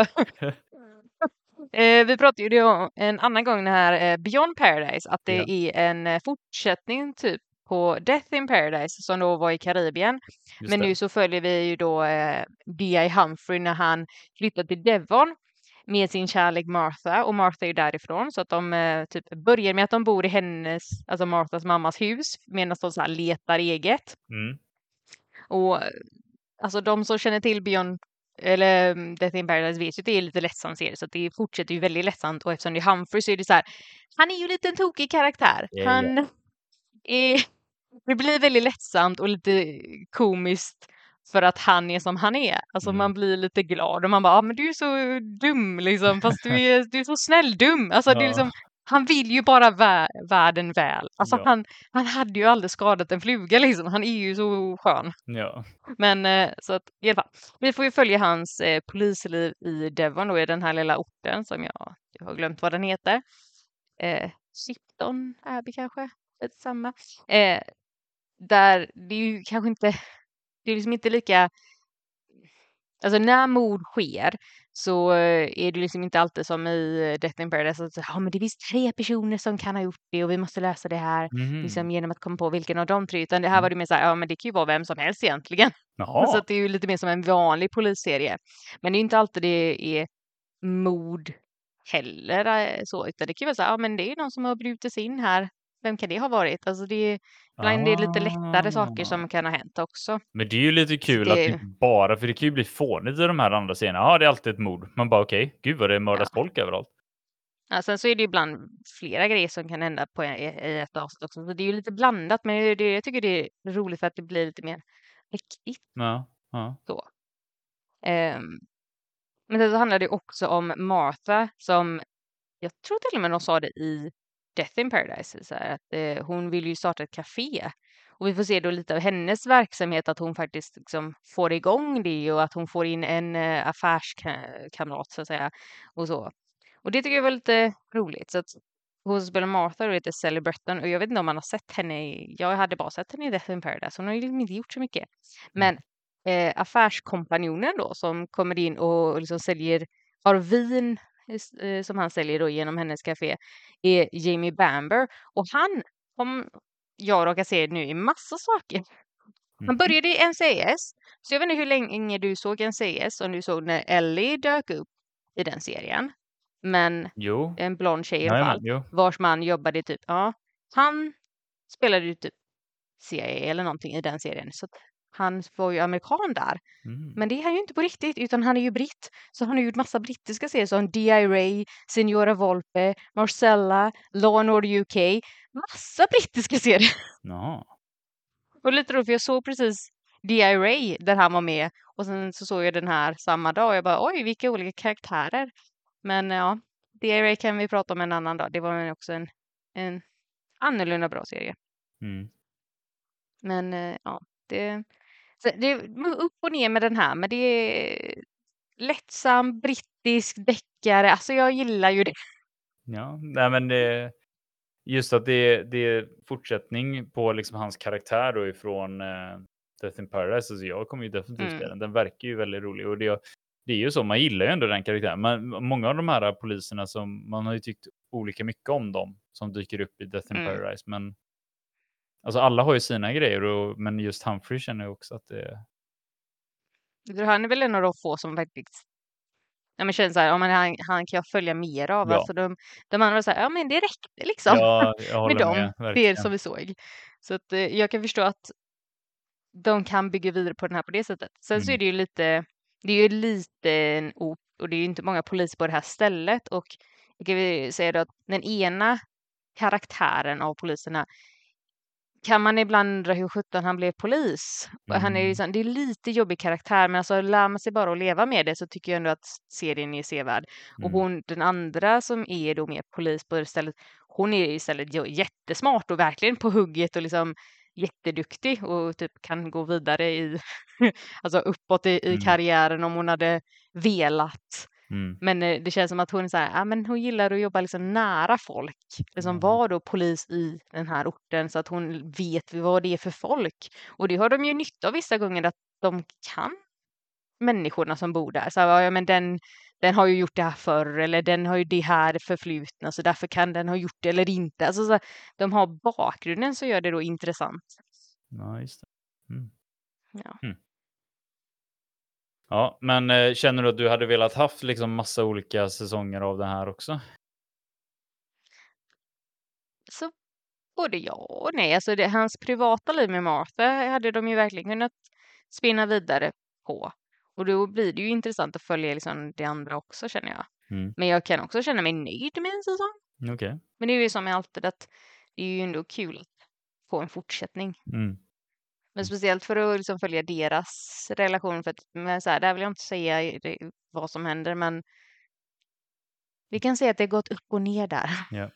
eh, vi pratade ju om en annan gång det här eh, Beyond Paradise, att det ja. är en eh, fortsättning typ på Death in Paradise som då var i Karibien. Just Men det. nu så följer vi ju då eh, B.I. Humphrey när han flyttar till Devon med sin kärlek Martha och Martha är ju därifrån så att de eh, typ börjar med att de bor i hennes, alltså Marthas mammas hus medan de så letar eget. Mm. Och alltså de som känner till Beyond eller mm, Death in Paradise vet ju att det är lite lättsam serie så att det fortsätter ju väldigt lättsamt och eftersom det är Humphrey så är det så här han är ju lite en tokig karaktär. Yeah, han yeah. är det blir väldigt lättsamt och lite komiskt för att han är som han är. Alltså mm. man blir lite glad och man bara, ah, men du är så dum liksom, fast du är, du är så snäll dum. Alltså ja. det är liksom, han vill ju bara vä världen väl. Alltså ja. han, han hade ju aldrig skadat en fluga liksom. Han är ju så skön. Ja. Men eh, så att i alla fall, vi får ju följa hans eh, polisliv i Devon då i den här lilla orten som jag, jag har glömt vad den heter. Eh, Shipton Abbey kanske? Samma. Eh, där det är ju kanske inte, det är liksom inte lika, alltså när mord sker så är det liksom inte alltid som i Death in Paradise att ja, men det finns tre personer som kan ha gjort det och vi måste lösa det här mm. liksom, genom att komma på vilken av de tre. Utan det här var mm. det mer så här, ja men det kan ju vara vem som helst egentligen. Jaha. Så det är ju lite mer som en vanlig polisserie. Men det är inte alltid det är mord heller eh, så, utan det kan vara så här, ja men det är någon som har brutit sig in här. Vem kan det ha varit? Alltså det är, ibland är det lite lättare saker Ah. som kan ha hänt också. Men det är ju lite kul det- att det bara, för det kan ju bli fånigt i de här andra scenerna. Ja, det är alltid ett mord. Man bara okej, gud vad det mördas Ja. folk överallt. Ja, sen så är det ju ibland flera grejer som kan hända på, i, i ett avsnitt också. Så det är ju lite blandat, men det, jag tycker det är roligt för att det blir lite mer riktigt. Ja, ja. Ehm, men sen så handlar det också om Martha som, jag tror till och med de sa det i Death in Paradise, så här, att eh, hon vill ju starta ett café. Och vi får se då lite av hennes verksamhet, att hon faktiskt liksom får igång det och att hon får in en eh, affärskamrat så att säga. Och så. Och det tycker jag var lite roligt. Så att hon spelar Martha då heter Sally Bretton och jag vet inte om man har sett henne i, jag hade bara sett henne i Death in Paradise, hon har ju liksom inte gjort så mycket. Men eh, affärskompanjonen då som kommer in och liksom säljer, har vin som han säljer då genom hennes café är Jamie Bamber och han, om jag råkar se nu i massa saker. Han Mhm. började i NCIS, så jag vet inte hur länge du såg NCIS, om du såg när Ellie dök upp i den serien. Men Jo, en blond tjej i alla fall, vars man jobbade typ, ja, han spelade ju typ CIA eller någonting i den serien. Så han var ju amerikan där. Mm. Men det är han ju inte på riktigt, utan han är ju britt. Så han har gjort massa brittiska serier som D.I. Ray, Signora Volpe, Marcella, Law and Order UK. Massa brittiska serier. Jaha. Och lite roligt, för jag såg precis D.I. Ray där han var med. Och sen så såg jag den här samma dag och jag bara oj, vilka olika karaktärer. Men ja, D.I. Ray kan vi prata om en annan dag. Det var också en, en annorlunda bra serie. Mm. Men eh, ja, det, så det är upp och ner med den här, men det är lättsam brittisk deckare. Alltså jag gillar ju det. Ja, nej men det, just att det, det är fortsättning på liksom hans karaktär då ifrån eh, Death in Paradise. Alltså jag kommer ju definitivt Mm. den. Den verkar ju väldigt rolig och det, det är ju så. Man gillar ju ändå den karaktären. Men många av de här poliserna som man har ju tyckt olika mycket om dem som dyker upp i Death in Mm. Paradise. Men alltså alla har ju sina grejer och, men just Humphrey känner jag också att det tror Han är väl en av de få som faktiskt Ja, men känns så här, ja, men han, han kan jag följa mer av. Ja. Alltså de, de andra så här, ja men det räckte liksom. Ja, med dem, med. det som vi såg. Så att eh, jag kan förstå att de kan bygga vidare på den här på det sättet. Sen så Mm. är det ju lite, det är ju lite en ort och det är ju inte många poliser på det här stället och jag kan väl säga då att den ena karaktären av poliserna kan man ibland undra hur sjutton han blev polis. Och Han är Mm. liksom, det är lite jobbig karaktär men alltså lär man sig bara att leva med det så tycker jag ändå att serien är sevärd. Och Mm. hon, den andra som är då mer polis på stället, hon är istället jättesmart och verkligen på hugget och liksom jätteduktig och typ kan gå vidare i, alltså uppåt i, i Mm. karriären om hon hade velat. Mm. Men eh, det känns som att hon är så här, ja men hon gillar att jobba liksom nära folk. Liksom Mm. var då polis i den här orten så att hon vet vad det är för folk. Och det har de ju nytta av vissa gånger att de kan människorna som bor där. Så här, ja men den, den har ju gjort det här förr eller den har ju det här förflutna så därför kan den ha gjort det eller inte. Alltså så här, de har bakgrunden så gör det då intressant. Ja, just det. Mm. Ja. Mm. Ja, men eh, känner du att du hade velat haft liksom massa olika säsonger av det här också? Så både ja och nej. Alltså det, hans privata liv med Martha hade de ju verkligen kunnat spinna vidare på. Och då blir det ju intressant att följa liksom det andra också känner jag. Mm. Men jag kan också känna mig nöjd med en säsong. Okej. Men det är ju som alltid att det är ju ändå kul att få en fortsättning. Mm. Men speciellt för att liksom följa deras relation. För att, men så här, där vill jag inte säga vad som händer men vi kan säga att det gått upp och ner där. Ja.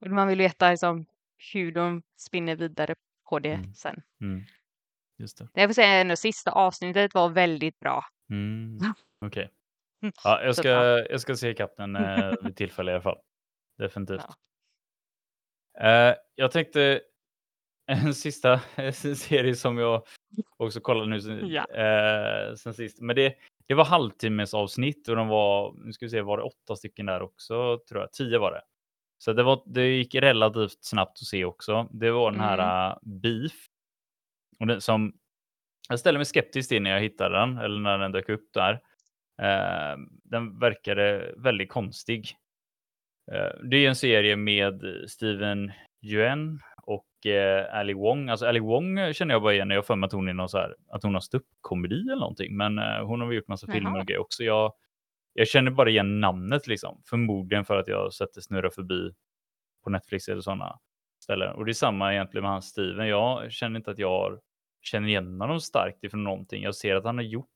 Och man vill veta liksom, hur de spinner vidare på det Mm. sen. Mm. Just det. Jag får säga ändå sista avsnittet var väldigt bra. Mm. Okej. Mm. Ja, jag ska, jag ska se kapp den eh, vid tillfälle i alla fall. Definitivt. Ja. Eh, jag tänkte en sista serie som jag också kollade nu sen, Ja. eh, sen sist. Men det, det var halvtimmes avsnitt och de var, nu ska vi se, var det åtta stycken där också tror jag? Tio var det. Så det, var, det gick relativt snabbt att se också. Det var den här uh, Beef. Och den, som, jag ställer mig skeptisk till när jag hittade den, eller när den dök upp där. Eh, den verkade väldigt konstig. Eh, det är en serie med Steven Yuen eh, Ali Wong. Alltså Ali Wong känner jag bara igen när jag för mig att hon är någon så här, att hon har ståuppkomedi eller någonting. Men eh, hon har gjort massa Jaha. filmer och grejer också. Jag, jag känner bara igen namnet liksom. Förmodligen för att jag har sett det snurra förbi på Netflix eller sådana ställen. Och det är samma egentligen med hans Steven. Jag känner inte att jag har, känner igen honom starkt ifrån någonting. Jag ser att han har gjort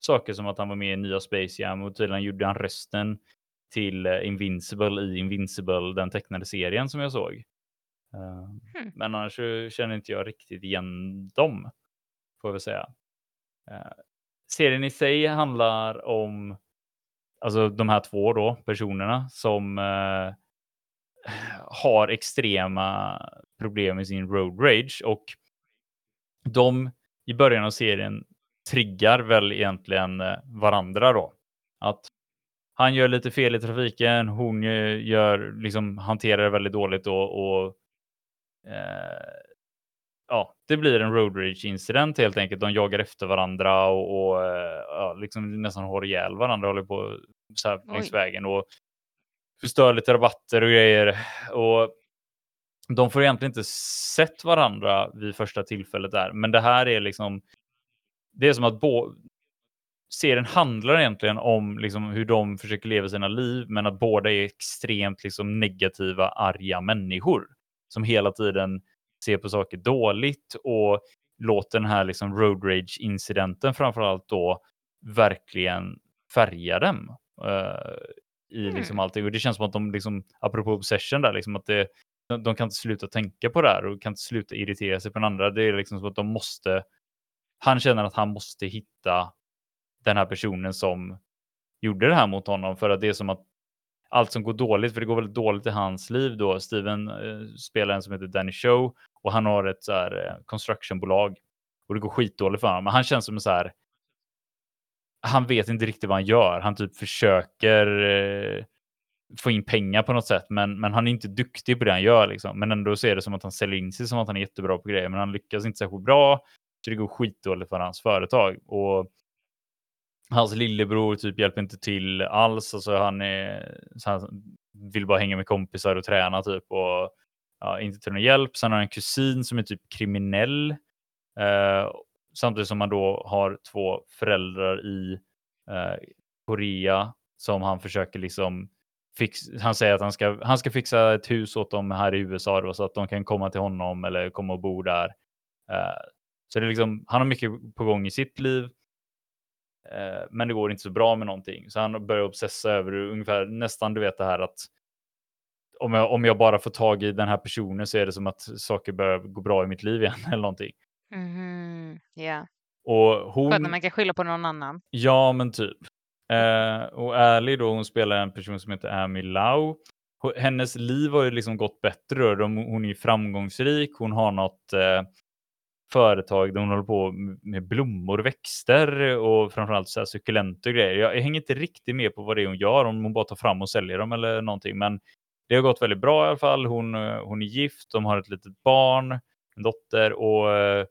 saker som att han var med i nya Space Jam och tydligen gjorde han rösten till eh, Invincible i Invincible, den tecknade serien som jag såg. Eh, Hmm. Men annars känner inte jag riktigt igen dem, får jag väl säga. Eh, Serien i sig handlar om alltså de här två då personerna som eh, har extrema problem med sin road rage och de i början av serien triggar väl egentligen eh, varandra då. Att han gör lite fel i trafiken, hon gör, liksom, hanterar det väldigt dåligt då, och eh, ja, det blir en road rage incident helt enkelt. De jagar efter varandra och, och eh, ja, liksom nästan har ihjäl varandra, håller på så här längs Oj. vägen och förstör lite rabatter och grejer. Och de får egentligen inte sett varandra vid första tillfället där, men det här är liksom. Det är som att bo, serien handlar egentligen om liksom hur de försöker leva sina liv, men att båda är extremt liksom negativa, arga människor som hela tiden ser på saker dåligt och låter den här liksom road rage incidenten framförallt då verkligen färga dem eh, i liksom Mm. allting. Och det känns som att de liksom, apropå obsession där, liksom att det, de, de kan inte sluta tänka på det här och kan inte sluta irritera sig på den andra. Det är liksom som att de måste, han känner att han måste hitta den här personen som gjorde det här mot honom för att det är som att allt som går dåligt, för det går väldigt dåligt i hans liv då. Steven eh, spelar en som heter Danny Show och han har ett så här eh, constructionbolag och det går skitdåligt för honom. Men han känns som en så här. Han vet inte riktigt vad han gör. Han typ försöker eh, få in pengar på något sätt, men, men han är inte duktig på det han gör liksom. Men ändå ser det som att han säljer in sig som att han är jättebra på grejer, men han lyckas inte särskilt bra. Så det går skitdåligt för hans företag och hans lillebror typ hjälper inte till alls. Alltså han, är, så han vill bara hänga med kompisar och träna typ och ja, inte till någon hjälp. Sen har han en kusin som är typ kriminell. Eh, samtidigt som han då har två föräldrar i eh, Korea som han försöker liksom fix, han säger att han ska, han ska fixa ett hus åt dem här i USA då, så att de kan komma till honom eller komma och bo där. Eh, så det är liksom, han har mycket på gång i sitt liv. Eh, men det går inte så bra med någonting. Så han börjar obsessa över ungefär nästan du vet det här att om jag, om jag bara får tag i den här personen så är det som att saker börjar gå bra i mitt liv igen eller någonting. Mhm. Ja. Och För att hon, man kan skylla på någon annan. ja men typ. Eh, och Ally då, hon spelar en person som heter Amy Lau. Hennes liv har ju liksom gått bättre. Hon är framgångsrik. Hon har något eh, företag där hon håller på med blommor, växter och framförallt så här sukulenter och grejer. Jag, jag hänger inte riktigt med på vad det är hon gör, om hon bara tar fram och säljer dem eller någonting. Men det har gått väldigt bra i alla fall. Hon, eh, hon är gift, de har ett litet barn, en dotter och eh,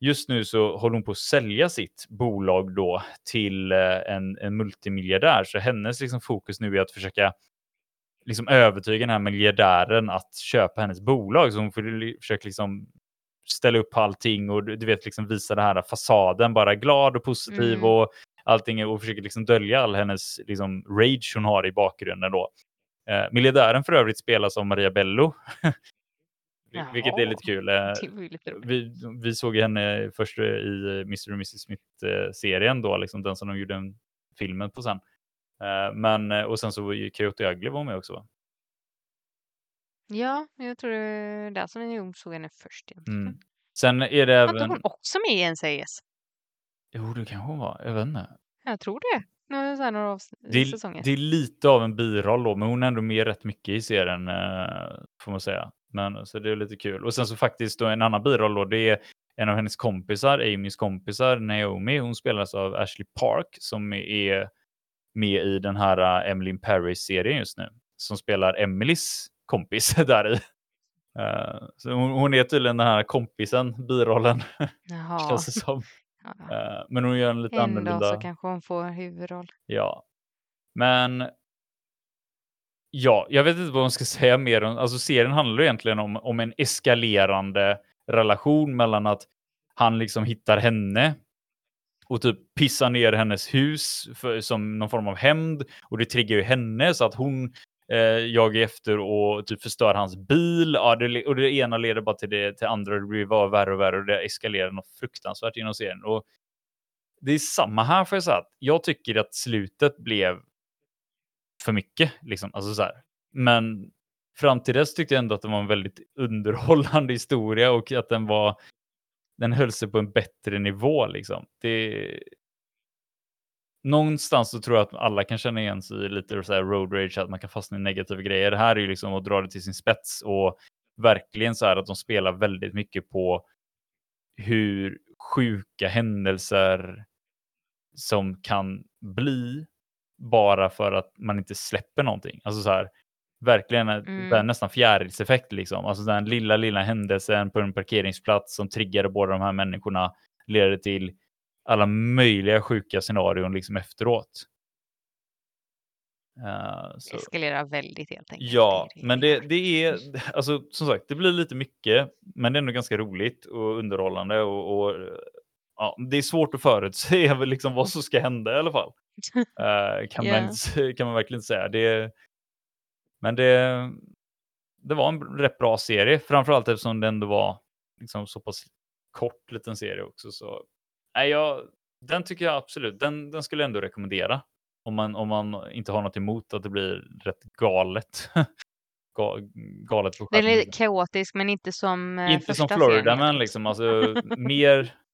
just nu så håller hon på att sälja sitt bolag då till eh, en, en multimiljardär. Så hennes liksom fokus nu är att försöka liksom övertyga den här miljardären att köpa hennes bolag. Så hon försöker liksom ställa upp allting och du vet liksom visa den här fasaden, bara glad och positiv Mm. och allting och försöker liksom dölja all hennes liksom rage hon har i bakgrunden då. Eh, miljardären för övrigt spelas av Maria Bello. Vil- Vilket är lite kul. Eh, lite vi, vi såg henne först i Mr. och Mrs. Smith-serien då, liksom den som de gjorde en filmen på sen. Eh, Men, eh, och sen så Coyote Ugly var med också. Ja, jag tror det är där som jag såg henne först egentligen. Mm. Sen är det Var inte även... hon också med i NCIS? Jo, det kanske hon var. Jag vet inte. Jag tror det. Några, så här, några avs- Det är, säsonger. det är lite av en biroll då, men hon är ändå med rätt mycket i serien, eh, får man säga. Men, så det är lite kul. Och sen så faktiskt då en annan biroll då, det är en av hennes kompisar, Amys kompisar, Naomi. Hon spelas av Ashley Park som är med i den här uh, Emily in Paris-serien just nu. Som spelar Emelies kompis där i. Eh, så hon, hon är tydligen den här kompisen, birollen, Jaha. känns det som. Eh, men hon gör en lite En dag annorlunda. så kanske hon får huvudroll. Ja. Men ja, jag vet inte vad man ska säga mer alltså serien handlar egentligen om, om en eskalerande relation mellan att han liksom hittar henne och typ pissar ner hennes hus för, som någon form av hämnd och det triggar ju henne så att hon eh, jagar efter och typ förstör hans bil. Ja, det, och det ena leder bara till det till andra det blir bara värre och värre och det eskalerar något fruktansvärt genom serien. Och det är samma här får jag säga. att Jag tycker att slutet blev för mycket. Liksom. Alltså så här. Men fram till dess tyckte jag ändå att det var en väldigt underhållande historia och att den var den höll sig på en bättre nivå. Liksom. Det... Någonstans så tror jag att alla kan känna igen sig i lite så här road rage, att man kan fastna i negativa grejer. Det här är ju liksom att dra det till sin spets och verkligen så här att de spelar väldigt mycket på hur sjuka händelser som kan bli bara för att man inte släpper någonting. Alltså så här, verkligen en- Mm. är nästan fjärilseffekt liksom. Alltså den lilla, lilla händelsen på en parkeringsplats som triggade båda de här människorna leder till alla möjliga sjuka scenarion liksom efteråt. Det så. eskalerar väldigt helt enkelt. Ja, men det, det är, alltså som sagt, det blir lite mycket, men det är ändå ganska roligt och underhållande och, och ja, det är svårt att förutse liksom vad som ska hända i alla fall. Eh, kan, Ja. man, kan man verkligen säga. Det, men det, det var en rätt bra serie, framförallt eftersom det ändå var liksom så pass kort liten serie också. Så, nej, jag, den tycker jag absolut, den, den skulle jag ändå rekommendera. Om man, om man inte har något emot att det blir rätt galet. Ga- galet på Den är lite kaotisk men inte som eh, Inte som Florida Man helt liksom, alltså mer...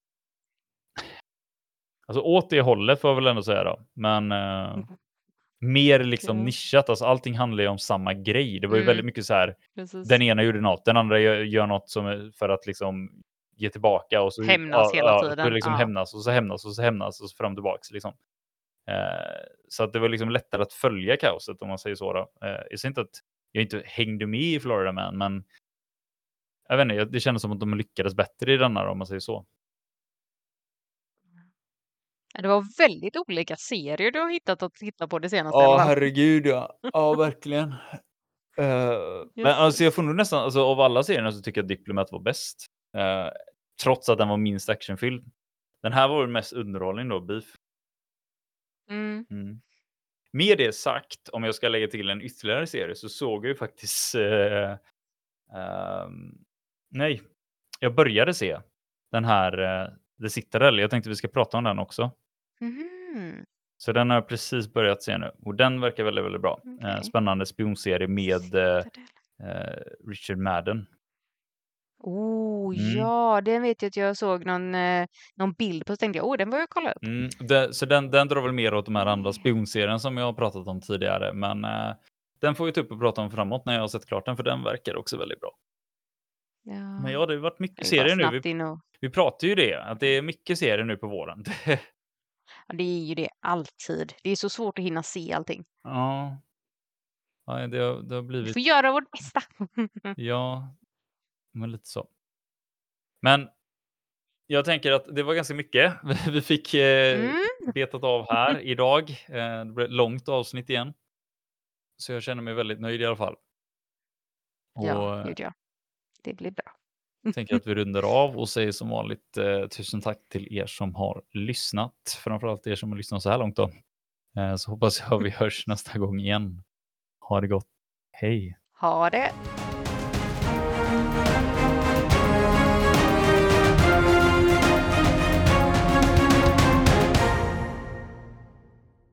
Alltså åt det hållet får jag väl ändå säga då. Men eh, Mm. mer liksom Ja. nischat, alltså allting handlar ju om samma grej. Det var ju Mm. väldigt mycket så här, Precis. den ena gjorde något, den andra gör, gör något som för att liksom ge tillbaka och så Hämnas hela tiden, Ja, liksom ja. hämnas och så hämnas och så hämnas och så fram och tillbaks liksom. Eh, så att det var liksom lättare att följa kaoset om man säger så. Då. Eh, jag säger inte att jag inte hängde med i Florida Man, men jag vet inte, jag- det kändes som att de lyckades bättre i denna då, om man säger så. Ja, Det var väldigt olika serier du har hittat att titta på det senaste. Ja, fall. herregud ja. Ja, verkligen. Eh, men alltså jag får nog nästan, alltså av alla serierna så tycker jag Diplomat var bäst. Eh, trots att den var minst actionfylld. Den här var väl mest underhållning då, Beef. Mm. Mm. Med det sagt, om jag ska lägga till en ytterligare serie så såg jag ju faktiskt... eh, ehm, nej, jag började se den här uh, The Citadel. Jag tänkte vi ska prata om den också. Mhm. Så den har jag precis börjat se nu och den verkar väldigt, väldigt bra. Eh, Okej. spännande spionserie med eh, eh, Richard Madden. Oh Mm. ja, den vet jag att jag såg någon, eh, någon bild på så tänkte jag, oh den bör jag kolla upp. Mm, det, så den, den drar väl mer åt de här andra spionserien som jag har pratat om tidigare. Men eh, den får vi ta upp och prata om framåt när jag har sett klart den för den verkar också väldigt bra. Ja. Men ja, det har varit mycket serier nu. Vi, och, vi pratar ju det, att det är mycket serier nu på våren. ja, det är ju det alltid. Det är så svårt att hinna se allting. ja. det, har, det har Vi blivit... får göra vårt bästa. Ja, men lite så. Men jag tänker att det var ganska mycket vi fick eh, Mm. betat av här idag. Eh, det blev ett långt avsnitt igen. Så jag känner mig väldigt nöjd i alla fall. Och Ja, eh, gud ja. Det blir bra. tänker att vi rundar av och säger som vanligt eh, tusen tack till er som har lyssnat. Framförallt er som har lyssnat så här långt då. Eh, så hoppas jag vi hörs nästa gång igen. Ha det gott. Hej! Ha det!